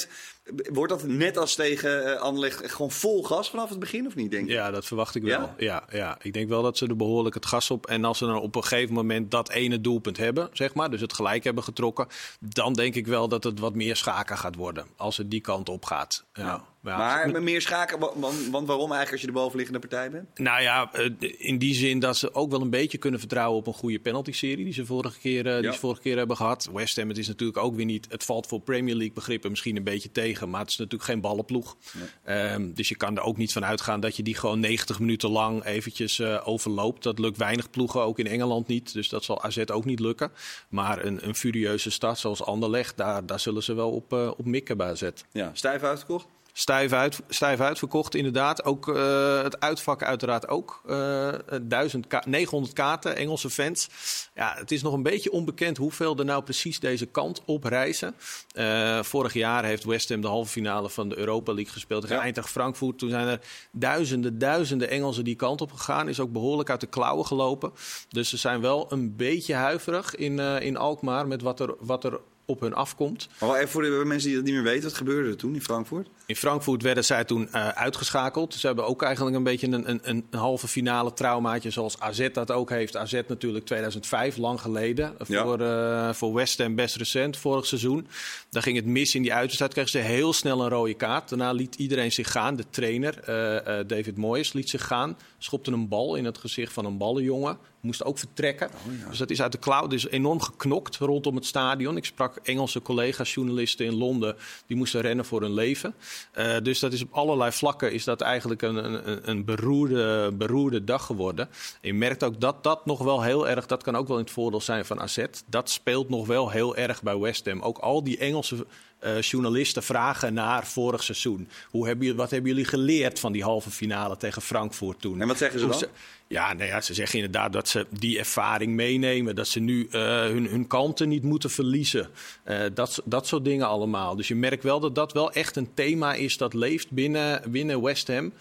Wordt dat net als tegen eh Anderlecht gewoon vol gas vanaf het begin of niet, denk je? Ja, dat verwacht ik wel. Ja? Ja? Ja, ik denk wel dat ze er behoorlijk het gas op. En als ze dan op een gegeven moment dat ene doelpunt hebben, zeg maar, dus het gelijk hebben getrokken, dan denk ik wel dat het wat meer schaken gaat worden. Als het die kant op gaat. Ja. Ja, maar met meer schaken, wa- want, want waarom eigenlijk als je de bovenliggende partij bent? Nou ja, eh, in die zin dat ze ook wel een beetje kunnen vertrouwen op een goede penalty-serie die ze vorige keer, eh, die ze vorige keer hebben gehad. West Ham, het is natuurlijk ook weer niet. Het valt voor Premier League begrippen misschien een beetje tegen, maar het is natuurlijk geen ballenploeg. Ehm, dus je kan er ook niet van uitgaan dat je die gewoon 90 minuten lang eventjes eh, overloopt. Dat lukt weinig ploegen, ook in Engeland niet. Dus dat zal AZ ook niet lukken. Maar een, een furieuze stad zoals Anderlecht, daar, daar zullen ze wel op, op mikken bij AZ. Ja, stijf uitgekocht? Stijf, uit, stijf uitverkocht, inderdaad. Ook eh, het uitvak uiteraard ook. Eh, 1000 ka- 900 kaarten, Engelse fans. Ja, het is nog een beetje onbekend hoeveel er nou precies deze kant op reizen. Eh, vorig jaar heeft West Ham de halve finale van de Europa League gespeeld tegen Ja. Frankfurt. Toen zijn er duizenden, duizenden Engelsen die kant op gegaan. Is ook behoorlijk uit de klauwen gelopen. Dus ze zijn wel een beetje huiverig in, eh, in Alkmaar met wat er, wat er op hun afkomt. Maar even voor de mensen die dat niet meer weten, wat gebeurde er toen in Frankfurt? In Frankfurt werden zij toen eh, uitgeschakeld. Ze hebben ook eigenlijk een beetje een, een, een halve finale traumaatje zoals AZ dat ook heeft. AZ natuurlijk 2005, lang geleden. Ja. Voor, eh, voor West Ham best recent, vorig seizoen. Daar ging het mis in die uitwedstrijd. Kregen ze heel snel een rode kaart. Daarna liet iedereen zich gaan. De trainer, eh, David Moyes, liet zich gaan. Schopte een bal in het gezicht van een ballenjongen. Moest ook vertrekken. Dus dat is uit de klauw. Dus enorm geknokt rondom het stadion. Ik sprak Engelse collega's, journalisten in Londen. Die moesten rennen voor hun leven. Eh, dus dat is op allerlei vlakken is dat eigenlijk een, een, een beroerde, beroerde dag geworden. En je merkt ook dat dat nog wel heel erg... Dat kan ook wel in het voordeel zijn van AZ. Dat speelt nog wel heel erg bij West Ham. Ook al die Engelse eh, journalisten vragen naar vorig seizoen. Hoe hebben, jullie- wat hebben jullie geleerd van die halve finale tegen Frankfurt toen? En wat zeggen ze dan? ja, nou ja, ze zeggen inderdaad dat ze die ervaring meenemen. Dat ze nu eh, hun, hun kanten niet moeten verliezen. Eh, dat, dat soort dingen allemaal. Dus je merkt wel dat dat wel echt een thema is dat leeft binnen, binnen West Ham.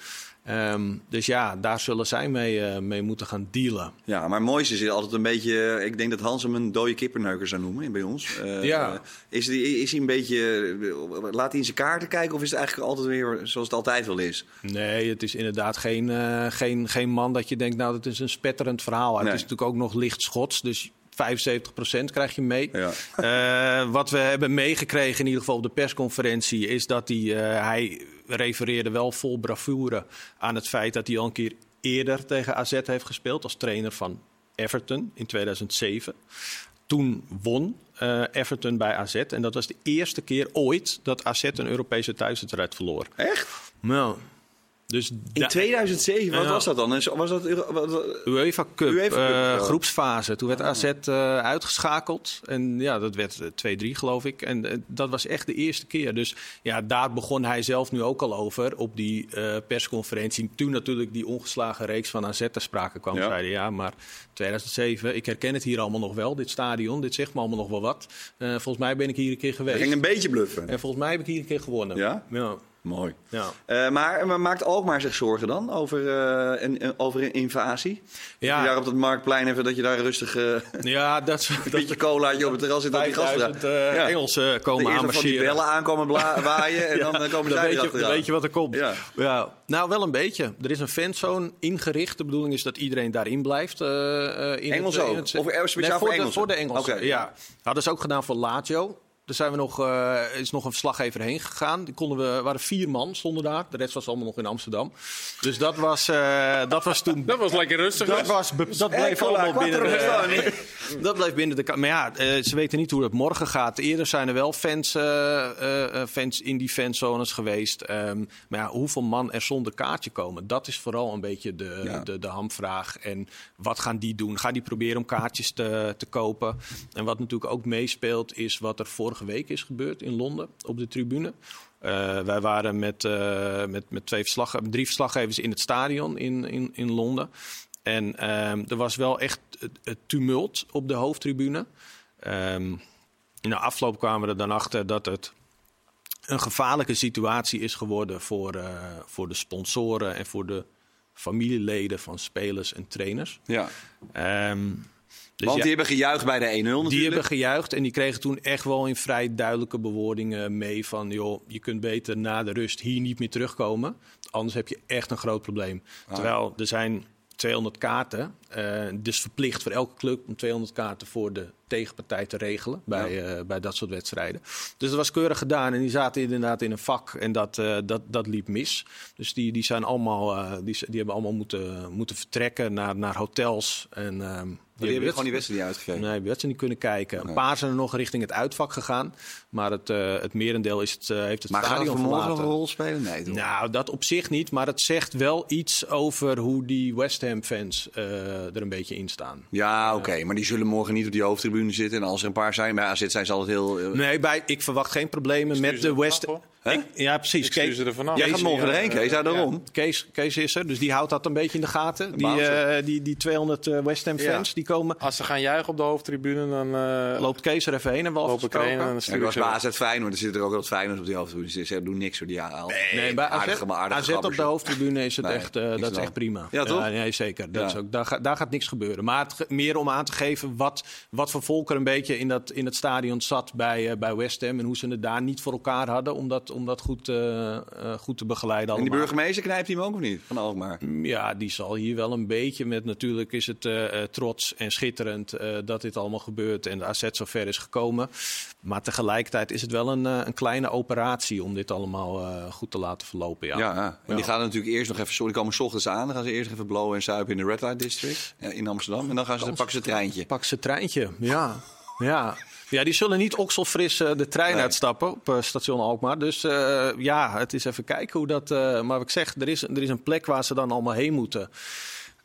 Ehm, dus ja, daar zullen zij mee, eh, mee moeten gaan dealen. Ja, maar mooiste is altijd een beetje... Ik denk dat Hans hem een dode kipperneuker zou noemen bij ons. Eh, Ja. eh, is, die, is hij een beetje... eh, Laat hij in zijn kaarten kijken of is het eigenlijk altijd weer zoals het altijd wel is? Nee, het is inderdaad geen, eh, geen, geen man dat je denkt, nou, dat is een spetterend verhaal. Het is natuurlijk ook nog licht schots, dus 75% krijg je mee. Ja. Eh, wat we hebben meegekregen, in ieder geval op de persconferentie, is dat hij, eh, hij refereerde wel vol bravoure aan het feit dat hij al een keer eerder tegen AZ heeft gespeeld als trainer van Everton in 2007. Toen won eh, Everton bij AZ en dat was de eerste keer ooit dat AZ een Europese thuiswedstrijd verloor. Echt? Nou, dus In da- 2007, wat was dat dan? Was dat, UEFA Cup, UEFA Cup, eh, groepsfase. Toen werd AZ eh, uitgeschakeld. En ja, dat werd eh, 2-3 geloof ik. En eh, dat was echt de eerste keer. Dus ja, daar begon hij zelf nu ook al over op die eh, persconferentie. Toen natuurlijk die ongeslagen reeks van AZ ter sprake kwam. Ja. Zeiden ja, maar 2007, ik herken het hier allemaal nog wel. Dit stadion, dit zegt me allemaal nog wel wat. Eh, volgens mij ben ik hier een keer geweest. ging een beetje bluffen. En volgens mij heb ik hier een keer gewonnen. Ja? Ja. Mooi. ja. Eh, maar, maar maakt Alkmaar zich zorgen dan over, eh, een, een- over een invasie? Ja. Dat je daar op dat marktplein even, dat je daar rustig eh, Ja, dat, een dat beetje colaatje op het terras zit. dat die gasten 5000 daar- Ja. Engelsen De komen eerste van die aanmarcheren. bellen aankomen waaien en dan komen zij weet, je, dan weet je wat er komt. Ja. Ja. Nou, wel een beetje. Er is een fanzone ingericht. De bedoeling is dat iedereen daarin blijft. in Engels het, ook? in het- Of speciaal voor de, Engelsen? Voor de Engelsen, Oké. ja. Hadden ze ook gedaan voor Lazio. Daar zijn we nog, eh, is nog een verslaggever heen gegaan. Die konden we, waren vier man, stonden daar. De rest was allemaal nog in Amsterdam. Dus dat was, eh, dat was toen... Dat was lekker rustig. Dat, dus. was, dat bleef allemaal binnen de, dat bleef binnen de... Maar ja, eh, ze weten niet hoe het morgen gaat. Eerder zijn er wel fans, eh, eh, eh, fans in die fanzones geweest. Ehm, maar ja, hoeveel man er zonder kaartje komen? Dat is vooral een beetje de, Ja. de, de hamvraag. En wat gaan die doen? Gaan die proberen om kaartjes te, te kopen? En wat natuurlijk ook meespeelt, is wat er vorige week is gebeurd in Londen op de tribune. Eh, wij waren met, eh, met, met twee verslag, drie verslaggevers in het stadion in, in, in Londen. En ehm, er was wel echt het, het tumult op de hoofdtribune. Ehm, in de afloop kwamen we er dan achter dat het een gevaarlijke situatie is geworden voor, eh, voor de sponsoren en voor de familieleden van spelers en trainers. Ja. Ehm, dus Want ja, die hebben gejuicht bij de 1-0 natuurlijk. die hebben gejuicht en die kregen toen echt wel in vrij duidelijke bewoordingen mee van... joh, je kunt beter na de rust hier niet meer terugkomen. Anders heb je echt een groot probleem. Ah. Terwijl er zijn 200 kaarten. eh, dus verplicht voor elke club om 200 kaarten voor de tegenpartij te regelen bij, eh, bij dat soort wedstrijden. Dus dat was keurig gedaan en die zaten inderdaad in een vak en dat, eh, dat, dat liep mis. Dus die, die, zijn allemaal, die, die hebben allemaal moeten, moeten vertrekken naar, naar hotels. En, Die hebben gewoon die wedstrijd niet uitgegeven. Nee, we had ze niet kunnen kijken. Een paar zijn er nog richting het uitvak gegaan. Maar het, eh, het merendeel is het, eh, heeft het maar gaat stadion vanmorgen nog verlaten. een rol spelen? Nee, toch? Nou, dat op zich niet. Maar het zegt wel iets over hoe die West Ham fans eh, er een beetje in staan. Ja, oké. Maar die zullen morgen niet op die hoofdtribune zitten. En als er een paar zijn, bij AZ zijn ze altijd heel... Nee, bij, ik verwacht geen problemen met de West? Ja, precies. Kees, ze er vanaf. Jij gaat morgen Ja, erheen, Kees. Ja, daarom. Kees, Kees is er, dus die houdt dat een beetje in de gaten. Die, eh, die, die 200 eh, West Ham Ja. fans, die komen... Als ze gaan juichen op de hoofdtribune, dan eh Loopt Kees er even heen en wel loop ik erheen en dan Ja, stuur ik ik was ze bij weg. AZ Feyenoord. Er zitten er ook wat Feyenoord op die hoofdtribune. Dus ze doen niks hoor, die haal. Nee, bij AZ, Aardige, maar aardige AZ op de hoofdtribune is het Nee, echt, eh, niks dat is echt prima. Ja, toch? nee, zeker. Dat Ja. is ook, daar, ga- daar gaat niks gebeuren. Maar het, meer om aan te geven wat, wat voor volk er een beetje in, dat, in het stadion zat bij, bij West Ham. En hoe ze het daar niet voor elkaar hadden om dat, om dat goed, eh, eh, goed te begeleiden En die allemaal. burgemeester knijpt hij hem ook of niet? Van Alkmaar. Ja, die zal hier wel een beetje met. Natuurlijk is het eh, trots en schitterend dat dit allemaal gebeurt en de AZ zover is gekomen. Maar tegelijkertijd is het wel een, een kleine operatie om dit allemaal goed te laten verlopen. Ja. Ja, ja. En die gaan natuurlijk eerst nog even... Sorry, die komen 's ochtends aan. Dan gaan ze eerst even blowen en suipen in de Red Light District in Amsterdam. En dan gaan ze, pakken ze het treintje. Pak ze treintje, ja. ja. Ja, die zullen niet okselfris eh, de trein Nee. uitstappen op eh, station Alkmaar. Dus eh, ja, het is even kijken hoe dat... eh, maar wat ik zeg, er is, er is een plek waar ze dan allemaal heen moeten.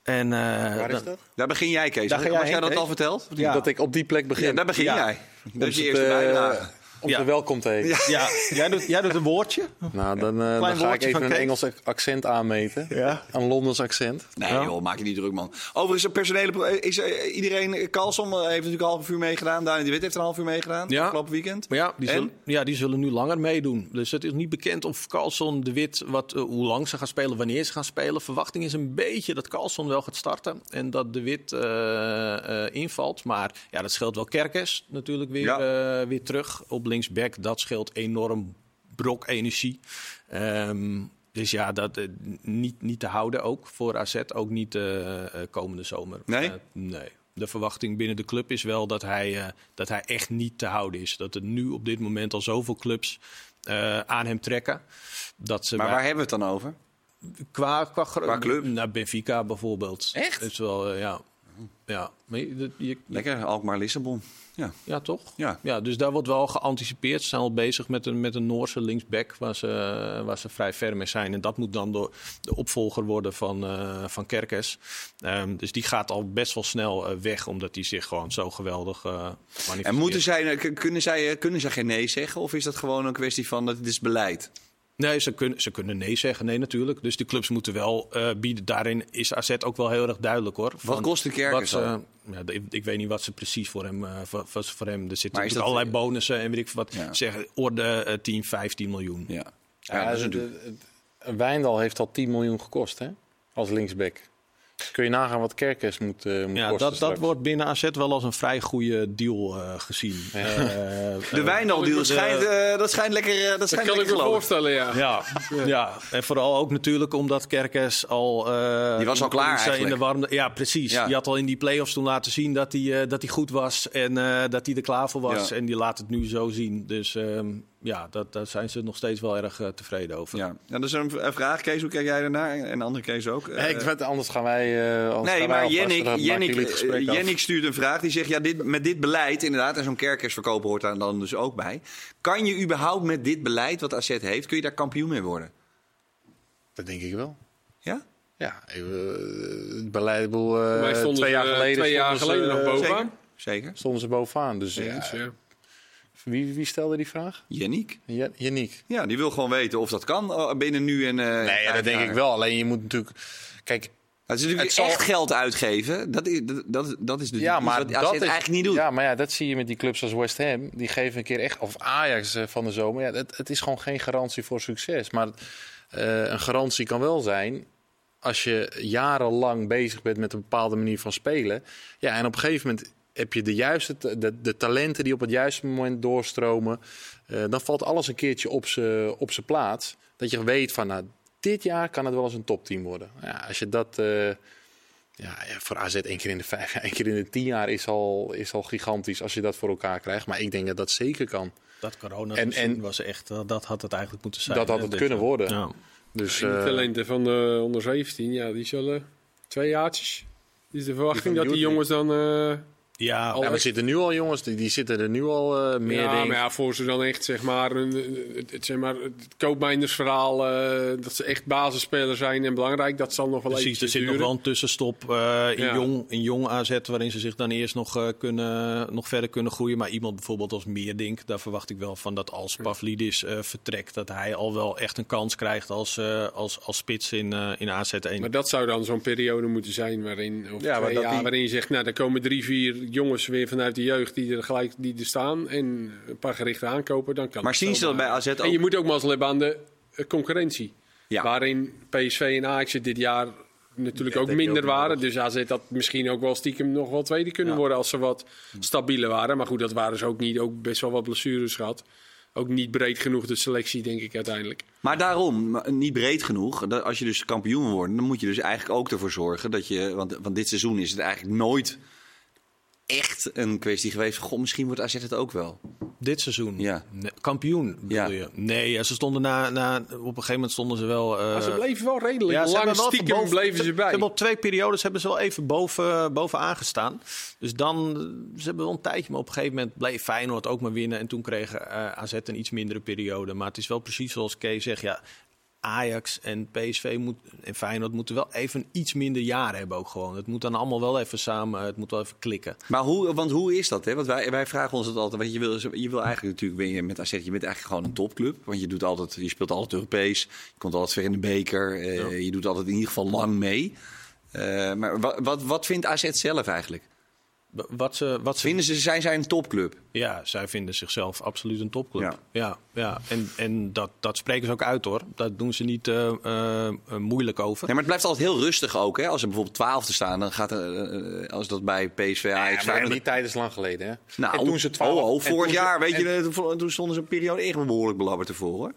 En, eh, Waar is dan- dat? Daar begin jij, Kees. Daar jij heen, dat al verteld? Ja. Dat ik op die plek begin. Ja, daar begin Ja. jij. Dat is je eerste bijdrage. Om Ja. ze welkom te heten. Ja, jij doet, jij doet een woordje. Nou, dan, eh, dan ga ik even een. Engels accent aanmeten. Ja. Een Londens accent. Nee Ja. joh, maak je niet druk man. Overigens, een personele... pro- Is eh, iedereen... Carlson heeft natuurlijk een half uur meegedaan. Daniel de Wit heeft er een half uur meegedaan. Ja. Afgelopen weekend. Maar ja die, En? zullen, ja, die zullen nu langer meedoen. Dus het is niet bekend of Carlson de Wit, wat, eh, hoe lang ze gaan spelen, wanneer ze gaan spelen. Verwachting is een beetje dat Carlson wel gaat starten en dat de Wit eh, eh, invalt. Maar ja, dat scheelt wel Kerkers natuurlijk weer, Ja. eh, weer terug op linksback. Dat scheelt enorm brok energie. Ehm, dus ja, dat eh, niet, niet te houden ook voor AZ, ook niet eh, eh, komende zomer. Nee? Nee. De verwachting binnen de club is wel dat hij, eh, dat hij echt niet te houden is. Dat er nu op dit moment al zoveel clubs eh, aan hem trekken. Dat ze Maar waar hebben we het dan over? qua, qua, Qua club? Naar Benfica bijvoorbeeld. Echt? Is wel, ja. Ja, maar je, je- Lekker, Alkmaar-Lissabon. Ja. ja, toch? Ja. Ja, dus daar wordt wel geanticipeerd. Ze zijn al bezig met een, met een Noorse linksback waar ze, waar ze vrij ver mee zijn. En dat moet dan door de opvolger worden van, eh van Kerkers. Ehm, dus die gaat al best wel snel eh, weg, omdat hij zich gewoon zo geweldig manifesteert. En moeten zij, kunnen, zij, kunnen zij geen nee zeggen? Of is dat gewoon een kwestie van dat het is beleid? Nee, ze kunnen, ze kunnen nee zeggen. Nee, natuurlijk. Dus de clubs moeten wel eh, bieden. Daarin is AZ ook wel heel erg duidelijk hoor. Wat kost de Kerkers wat ja, ik, ik weet niet wat ze precies voor hem... eh, voor, voor, hem. Er zitten dat- allerlei bonussen en weet ik wat. Ja. Zeggen, orde eh, 10, 15 miljoen. Ja. Ja, Ja, dat is de- natuurlijk... de- de- Wijndal heeft al 10 miljoen gekost, hè? Als linksback. Kun je nagaan wat Kerkers moet, eh moet Ja, kosten dat, dat wordt binnen AZ wel als een vrij goede deal eh, gezien. Eh, De eh, Wijndal-deal de- schijnt, eh, dat schijnt lekker, eh, dat Dat schijnt kan ik me voorstellen, ja. Ja, ja, en vooral ook natuurlijk omdat Kerkers al... eh, Die was al klaar in de eigenlijk. warmte, ja, precies. Ja. Die had al in die play-offs toen laten zien dat hij, eh, dat hij goed was en eh, dat hij er klaar voor was. Ja. En die laat het nu zo zien. Dus ehm, ja, dat, daar zijn ze nog steeds wel erg eh, tevreden over. Ja. ja, dat is een, vraag. Kees, hoe kijk jij daarnaar? En andere Kees ook. Nee, ik Eh, weet, anders gaan wij. eh, anders Nee, gaan maar Jennik, Jennik. Jennik stuurt een vraag. Die zegt, ja, dit, met dit beleid, inderdaad, en zo'n kerkersverkoper hoort daar dan dus ook bij. Kan je überhaupt met dit beleid wat AZ heeft, kun je daar kampioen mee worden? Dat denk ik wel. Ja? Ja, eh, het beleid. eh, stonden twee jaar geleden, twee jaar stonden geleden nog bovenaan. Zeker. stonden ze bovenaan. Dus ja, ja. Wie, wie stelde die vraag? Jennik? Ja, Yannick. Ja, die wil gewoon weten of dat kan eh, binnen nu en... eh, Nee, ja, dat denk ik wel. Alleen je moet natuurlijk. Kijk, Het is natuurlijk Het zal- echt geld uitgeven. Dat is, dat, dat, dat is de ja, maar wat AZ dat is eigenlijk niet doet. Ja, maar ja, dat zie je met die clubs als West Ham. Die geven een keer echt. Of Ajax eh, van de zomer. Ja, het, het is gewoon geen garantie voor succes. Maar een garantie kan wel zijn. Als je jarenlang bezig bent met een bepaalde manier van spelen. Ja, en op een gegeven moment heb je de juiste de, de talenten die op het juiste moment doorstromen. eh, dan valt alles een keertje op zijn op z'n plaats. Dat je weet van, nou, dit jaar kan het wel eens een topteam worden. Ja, als je dat. eh, ja, ja, voor AZ één keer in de vijf, één keer in de tien jaar is al, is al gigantisch als je dat voor elkaar krijgt. Maar ik denk dat dat zeker kan. Dat corona En- en- was echt, eh, dat had het eigenlijk moeten zijn. Dat had het kunnen worden. Ja. Dus eh, talenten van de onder 17, ja, die zullen twee jaartjes. Is de verwachting dat die jongens dan eh, Ja, Al Ja, maar er zitten nu al jongens, die, die zitten er nu al eh, meer ja, denk ik. maar ja, voor ze dan echt zeg maar, een, het, het- zeg maar het eh, dat ze echt basisspeler zijn en belangrijk, dat zal nog wel Precies, even er zit nog wel een tussenstop eh, in, Ja. jong, in jong AZ... waarin ze zich dan eerst nog, eh, kunnen, nog verder kunnen groeien. Maar iemand bijvoorbeeld als Meerdink... daar verwacht ik wel van dat als Pavlidis eh, vertrekt... dat hij al wel echt een kans krijgt als, eh, als, als spits in, eh in AZ1. Maar dat zou dan zo'n periode moeten zijn waarin, of Ja, maar twee dat jaar, die- waarin je zegt, nou, er komen drie, vier jongens weer vanuit de jeugd die er gelijk die er staan en een paar gerichte aankopen, dan kan Maar zien ze dat bij AZ ook? En je moet ook mazzel hebben aan de eh, concurrentie. Ja. Waarin PSV en Ajax dit jaar natuurlijk Ja, ook minder ook waren. Dus AZ had misschien ook wel stiekem nog wel tweede kunnen Ja. worden als ze wat stabieler waren. Maar goed, dat waren ze ook niet. Ook best wel wat blessures gehad. Ook niet breed genoeg de selectie, denk ik uiteindelijk. Maar daarom, maar niet breed genoeg. Dat als je dus kampioen wordt, dan moet je dus eigenlijk ook ervoor zorgen dat je. Want, want dit seizoen is het eigenlijk nooit echt een kwestie geweest. Goh, misschien wordt AZ het ook wel. Dit seizoen? Ja. Nee, kampioen bedoel Ja. je? Nee, ja, ze stonden na, na, op een gegeven moment stonden ze wel... eh, Maar ze bleven wel redelijk Ja, ze lang hebben wel stiekem boven- bleven ze bij. hebben op twee periodes hebben ze wel even boven, bovenaan gestaan. Dus dan, eh, ze hebben wel een tijdje, maar op een gegeven moment bleef Feyenoord ook maar winnen. En toen kreeg eh, AZ een iets mindere periode. Maar het is wel precies zoals Kees zegt, ja, Ajax en PSV moet, en Feyenoord moeten wel even iets minder jaar hebben ook gewoon. Het moet dan allemaal wel even samen, het moet wel even klikken. Maar hoe, want hoe is dat? Hè? Want wij, wij vragen ons het altijd. Want je wil, je wil eigenlijk natuurlijk ben je met AZ, je bent eigenlijk gewoon een topclub. Want je, doet altijd, je speelt altijd Europees. Je komt altijd ver in de beker. eh, Je doet altijd in ieder geval lang mee. Eh, maar wat, wat, wat vindt AZ zelf eigenlijk? Wat ze, wat ze Vinden ze, zijn zij een topclub? Ja, zij vinden zichzelf absoluut een topclub. Ja. Ja, ja, En, en dat, dat spreken ze ook uit hoor. Daar doen ze niet eh, eh, eh, moeilijk over. Nee, maar het blijft altijd heel rustig ook. Hè? Als er bijvoorbeeld 12 te staan, dan gaat er, als dat bij PSV Ja, Ajax maar Feyenoord- die tijd is lang geleden. Hè? Nou, en toen ze 12, oh, oh, vorig ze- jaar, weet en- je, toen- toen stonden ze een periode echt behoorlijk belabberd ervoor hoor.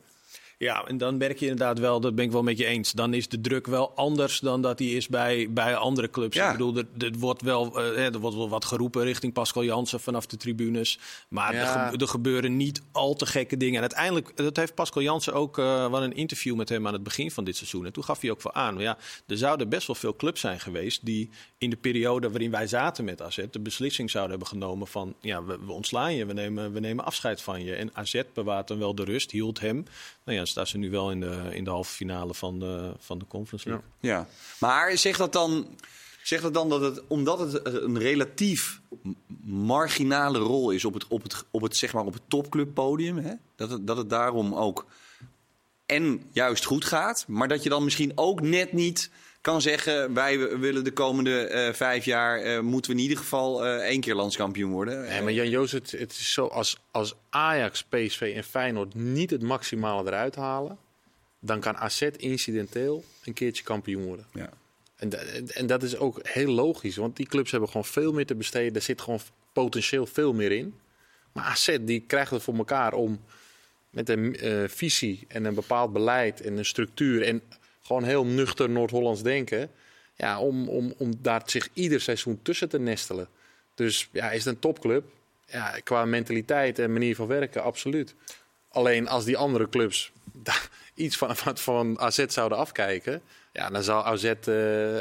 Ja, en dan merk je inderdaad wel, dat ben ik wel met je eens. Dan is de druk wel anders dan dat die is bij, bij andere clubs. Ja. Ik bedoel, er, er, wordt wel, eh, er wordt wel wat geroepen richting Pascal Jansen vanaf de tribunes. Maar Ja. er, gebe- gebeuren niet al te gekke dingen. En uiteindelijk, dat heeft Pascal Jansen ook uh, wel een interview met hem aan het begin van dit seizoen. En toen gaf hij ook wel aan, ja, er zouden best wel veel clubs zijn geweest die in de periode waarin wij zaten met AZ de beslissing zouden hebben genomen van, ja, we, we ontslaan je, we nemen, we nemen afscheid van je. En AZ bewaart dan wel de rust, hield hem. Nou ja, staan ze nu wel in de, in de halve finale van de, van de Conference League. Ja. Maar zegt dat dan, zegt dat, dan dat het, omdat het een relatief marginale rol is op het, op het, op het, zeg maar op het topclubpodium, hè? Dat, het, dat het daarom ook en juist goed gaat, maar dat je dan misschien ook net niet kan zeggen: wij willen de komende eh, vijf jaar eh, moeten we in ieder geval eh, één keer landskampioen worden. Nee, maar Jan Joos, het, het is zo, als, als Ajax, PSV en Feyenoord niet het maximale eruit halen, dan kan AZ incidenteel een keertje kampioen worden. Ja. En, en dat is ook heel logisch, want die clubs hebben gewoon veel meer te besteden. Er zit gewoon potentieel veel meer in. Maar AZ die krijgt het voor elkaar om met een visie en een bepaald beleid en een structuur en gewoon heel nuchter Noord-Hollands denken, ja, om, om, om daar zich ieder seizoen tussen te nestelen. Dus ja, is het een topclub? Ja, qua mentaliteit en manier van werken, absoluut. Alleen als die andere clubs daar iets van, van, van AZ zouden afkijken, ja, dan zou AZ eh,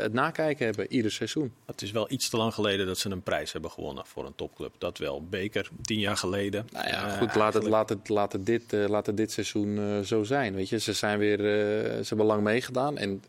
het nakijken hebben, ieder seizoen. Het is wel iets te lang geleden dat ze een prijs hebben gewonnen voor een topclub. Dat wel. Beker, tien jaar geleden. Nou ja, Eh, goed, laat het, laat het, laat het, dit, eh, laat het dit seizoen zo zijn. Weet je, ze zijn weer, ze hebben lang meegedaan. En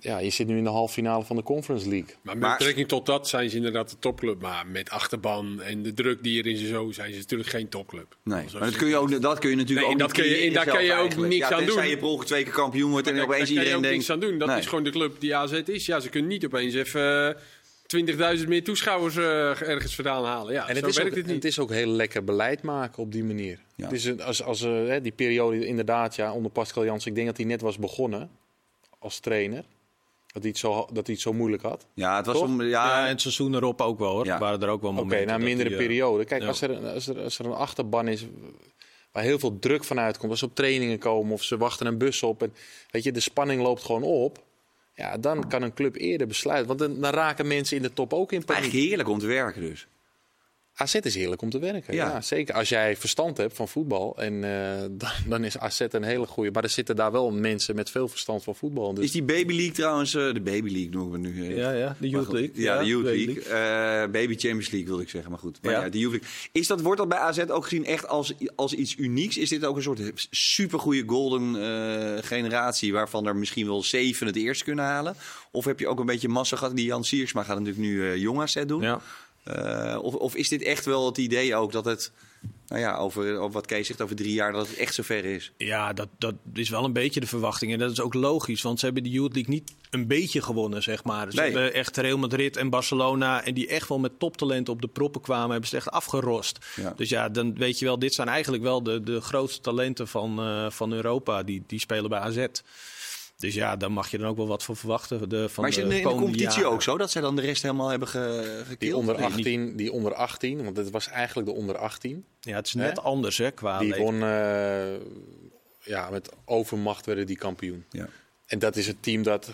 ja, je zit nu in de halve finale van de Conference League. Maar met betrekking tot dat zijn ze inderdaad de topclub. Maar met achterban en de druk die er in ze zo zijn ze natuurlijk geen topclub. Nee, maar dat kun je, ook, dat kun je natuurlijk Nee, ook dat niet kun je- daar kan je ook eigenlijk. niks ja, aan tenzij doen. je per ongeluk twee keer kampioen wordt en Kijk, opeens daar kan je iedereen ook denkt... niks aan doen. Dat Nee. is gewoon de club die AZ is. Ja, ze kunnen niet opeens even eh, 20.000 meer toeschouwers eh, ergens vandaan halen. Ja, En het zo is, werkt ook, het niet. het is ook heel lekker beleid maken op die manier. Ja. Het is een- als, als, eh, hè, die periode inderdaad, ja, onder Pascal Jansen, ik denk dat hij net was begonnen als trainer. Dat hij het zo, dat hij het zo moeilijk had. Ja, het was Toch? om, Ja, ja, en het seizoen erop ook wel hoor. Ja. Waren er ook wel Oké, momenten. na een mindere die, eh, periode. Kijk, ja. als, er, als, er, als er een achterban is waar heel veel druk van uitkomt, als ze op trainingen komen of ze wachten een bus op en weet je, de spanning loopt gewoon op. Ja, dan kan een club eerder besluiten. Want dan, dan raken mensen in de top ook in paniek. eigenlijk heerlijk om te werken dus. AZ is heerlijk om te werken. Ja. Ja. zeker. Als jij verstand hebt van voetbal. En eh, dan, dan is AZ een hele goede. Maar er zitten daar wel mensen met veel verstand van voetbal. Dus Is die Baby League trouwens, eh, de Baby League noemen we nu. Ja, ja, de Youth League. Ja, de Youth Baby League. Eh, Baby Champions League wilde ik zeggen, maar goed. Maar ja. Ja. de Youth League. Is dat, wordt dat bij AZ ook gezien echt als, als iets unieks? Is dit ook een soort supergoeie golden eh, generatie... waarvan er misschien wel zeven het eerst kunnen halen? Of heb je ook een beetje massa gehad? Die Jan Siersma gaat natuurlijk nu eh jong AZ doen. Ja. Eh, of, of is dit echt wel het idee ook dat het... Nou ja, over, over wat Kees zegt, over drie jaar dat het echt zover is. Ja, dat, dat is wel een beetje de verwachting. En dat is ook logisch, want ze hebben de Youth League niet een beetje gewonnen, zeg maar. Ze Nee. hebben echt Real Madrid en Barcelona, en die echt wel met toptalenten op de proppen kwamen, hebben ze echt afgerost. Ja. Dus ja, dan weet je wel, dit zijn eigenlijk wel de, de grootste talenten van, eh, van Europa, die, die spelen bij AZ. Dus ja, daar mag je dan ook wel wat van verwachten. De, van maar is het in de, competitie jaren. ook zo dat zij dan de rest helemaal hebben ge, gekild? die onder, Nee, niet. 18, die onder 18, want het was eigenlijk de onder 18. Ja, het is net Hè? anders hè, qua Die won eh, ja, met overmacht werden die kampioen. Ja. En dat is het team dat,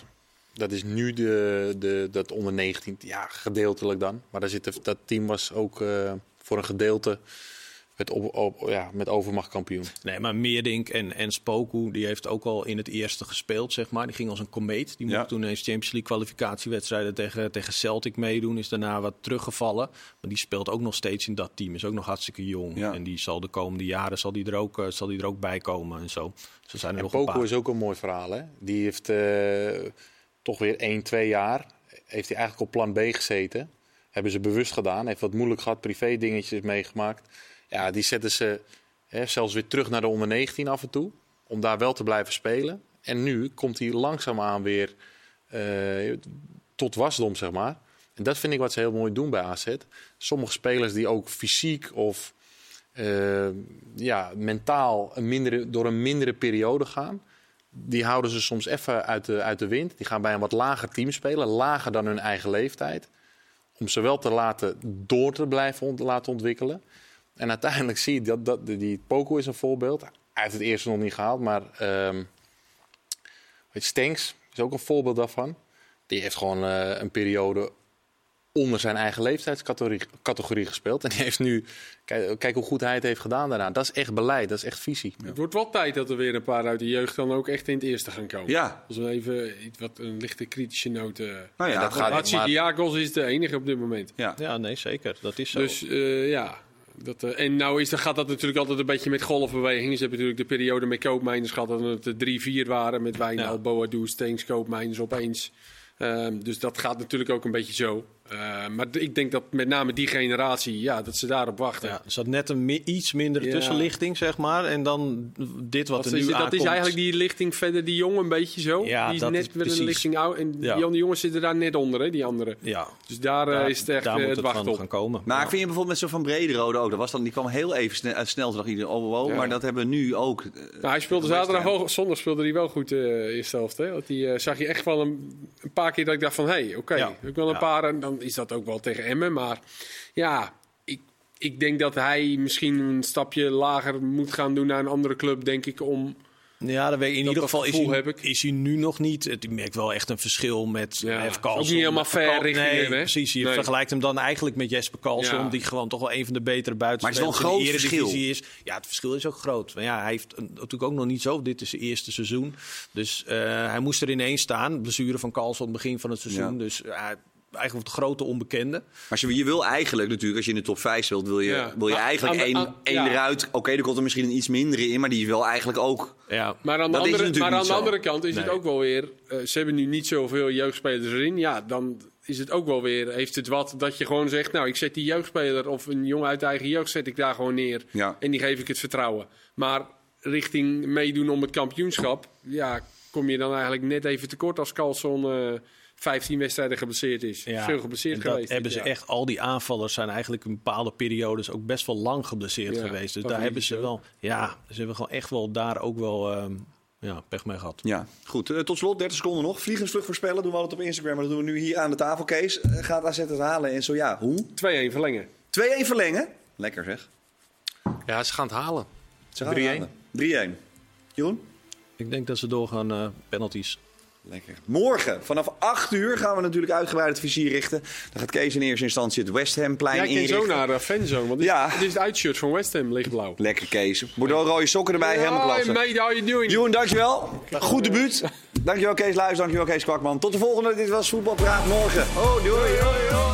dat is nu de, de, dat onder 19, ja, gedeeltelijk dan. Maar daar zit, de- dat team was ook eh, voor een gedeelte met, op, op- ja, met overmacht kampioen. Nee, maar Meerdink en, en Spoku, die heeft ook al in het eerste gespeeld, zeg maar. Die ging als een komeet. Die Ja. mocht toen eens Champions League kwalificatiewedstrijden tegen, tegen Celtic meedoen. Is daarna wat teruggevallen. Maar die speelt ook nog steeds in dat team. Is ook nog hartstikke jong. Ja. En die zal de komende jaren zal die er, ook, eh, zal die er ook bij komen en zo. Zo zijn er En nog een Poco paar. is ook een mooi verhaal. Hè? Die heeft eh, toch weer 1, 2 jaar. Heeft hij eigenlijk op plan B gezeten. Hebben ze bewust gedaan. Heeft wat moeilijk gehad. Privé dingetjes meegemaakt. Ja, die zetten ze hè, zelfs weer terug naar de onder 19 af en toe. Om daar wel te blijven spelen. En nu komt hij langzaamaan weer eh, tot wasdom, zeg maar. En dat vind ik wat ze heel mooi doen bij AZ. Sommige spelers die ook fysiek of eh, ja, mentaal een mindere, door een mindere periode gaan. Die houden ze soms even uit de, uit de wind. Die gaan bij een wat lager team spelen, lager dan hun eigen leeftijd. Om ze wel te laten door te blijven laten ontwikkelen. En uiteindelijk zie je dat, dat die Poco is een voorbeeld. Hij heeft het eerste nog niet gehaald, maar ehm weet je, Stenks is ook een voorbeeld daarvan. Die heeft gewoon eh, een periode onder zijn eigen leeftijdscategorie categorie gespeeld. En die heeft nu, kijk, kijk hoe goed hij het heeft gedaan daarna. Dat is echt beleid, dat is echt visie. Het wordt wel tijd dat er weer een paar uit de jeugd dan ook echt in het eerste gaan komen. Ja. Als we even iets wat een lichte kritische noot. eh Nou ja, dat gaat- Hatsidiakos is de enige op dit moment. ja. Ja, nee, zeker. Dat is zo. Dus eh, ja. Dat, eh, en nou is, dan gaat dat natuurlijk altijd een beetje met golfbewegingen. Ze hebben natuurlijk de periode met koopmijners gehad dat het er drie, vier waren. Met Wijnald, Ja. Boadu, Steens, koopmijners opeens. Ehm, dus dat gaat natuurlijk ook een beetje zo. Eh, maar ik denk dat met name die generatie, ja, dat ze daarop wachten. ja, er zat net een mi- iets mindere Ja. tussenlichting, zeg maar. En dan dit wat Wat er is, nu het- dat aankomt. is eigenlijk die lichting verder, die jongen een beetje zo. Ja, die is dat net is weer een lichting oud. En Ja. die andere jongens zitten daar net onder, hè, die andere. Ja, Dus daar, eh, daar, is het echt daar eh, moet het het wachten van op. gaan komen. Maar Ja. ik vind je bijvoorbeeld met zo van Brederode ook. Dat was dan, die kwam heel even snel, snel. Dacht iedereen, oh wow. Ja. Maar dat hebben we nu ook. Nou, hij speelde de zaterdag wel, zondag speelde hij wel goed eh eerste helft. Hè? Want die zag je echt wel een, een paar keer dat ik dacht van... hé, hey, oké, ik wel een Ja. paar en dan is dat ook wel tegen Emmen. Maar ja, ik, ik denk dat hij misschien een stapje lager moet gaan doen naar een andere club, denk ik, om... Ja, dat weet ik. in Dat- ieder geval is hij, is nu nog niet. Het- Ik merk wel echt een verschil met Ja, ja, is ook niet helemaal fair richting Nee, hem, hè? precies. Je Nee. vergelijkt hem dan eigenlijk met Jesper Karlsson, Ja. die gewoon toch wel een van de betere Maar het is wel buitenspelers een in de groot Eredivisie is. Ja, het verschil is ook groot. Maar ja, hij heeft natuurlijk ook nog niet zo. Dit is zijn eerste seizoen. Dus eh, hij moest er ineens staan. Blessure van Karlsson begin van het seizoen. Ja. Dus uh, eigenlijk de grote onbekende. Maar je, je wil eigenlijk natuurlijk, als je in de top 5 speelt, wil je, Ja. wil je Maar eigenlijk één één ja. eruit. Oké, er komt er misschien een iets mindere in, maar die wil eigenlijk ook. Ja, Maar aan de, is andere, maar aan de andere kant is het ook wel weer... eh, ze hebben nu niet zoveel jeugdspelers erin. Ja, dan is het ook wel weer... Heeft het wat dat je gewoon zegt... Nou, ik zet die jeugdspeler of een jongen uit de eigen jeugd zet ik daar gewoon neer. Ja. En die geef ik het vertrouwen. Maar richting meedoen om het kampioenschap... Ja, kom je dan eigenlijk net even tekort als Carlson... eh 15 wedstrijden geblesseerd is. Ja, Veel geblesseerd geweest. hebben ze echt, al die aanvallers zijn eigenlijk in bepaalde periodes ook best wel lang geblesseerd Ja, geweest. Dus daar hebben ze wel, ja, ze hebben gewoon echt wel daar ook wel ehm, ja, pech mee gehad. Ja, goed. Eh, tot slot, 30 seconden nog. Vliegensvlucht voorspellen doen we altijd op Instagram. Maar dat doen we nu hier aan de tafel. Kees, eh, gaat AZ het halen? En zo ja, hoe? 2-1 verlengen. 2-1 verlengen. Lekker zeg. Ja, ze gaan het halen. Ze gaan 3-1. halen. 3-1. Jeroen? Ik denk dat ze doorgaan eh penalties. Lekker. Morgen vanaf 8 uur gaan we natuurlijk uitgebreid het vizier richten. Dan gaat Kees in eerste instantie het West Ham plein Jij kent zo inrichten. naar uh, fanzone, want dit, Ja. dit is het uitshirt van West Ham, lichtblauw. Lekker Kees. Bordeaux rode sokken erbij, helemaal Hi, klasse. mate, how you doing? Joen, dankjewel. Goed debuut. Dankjewel Kees Luijs, dankjewel Kees Kwakman. Tot de volgende. Dit was Voetbalpraat morgen. Oh, doei. Hoi, hoi.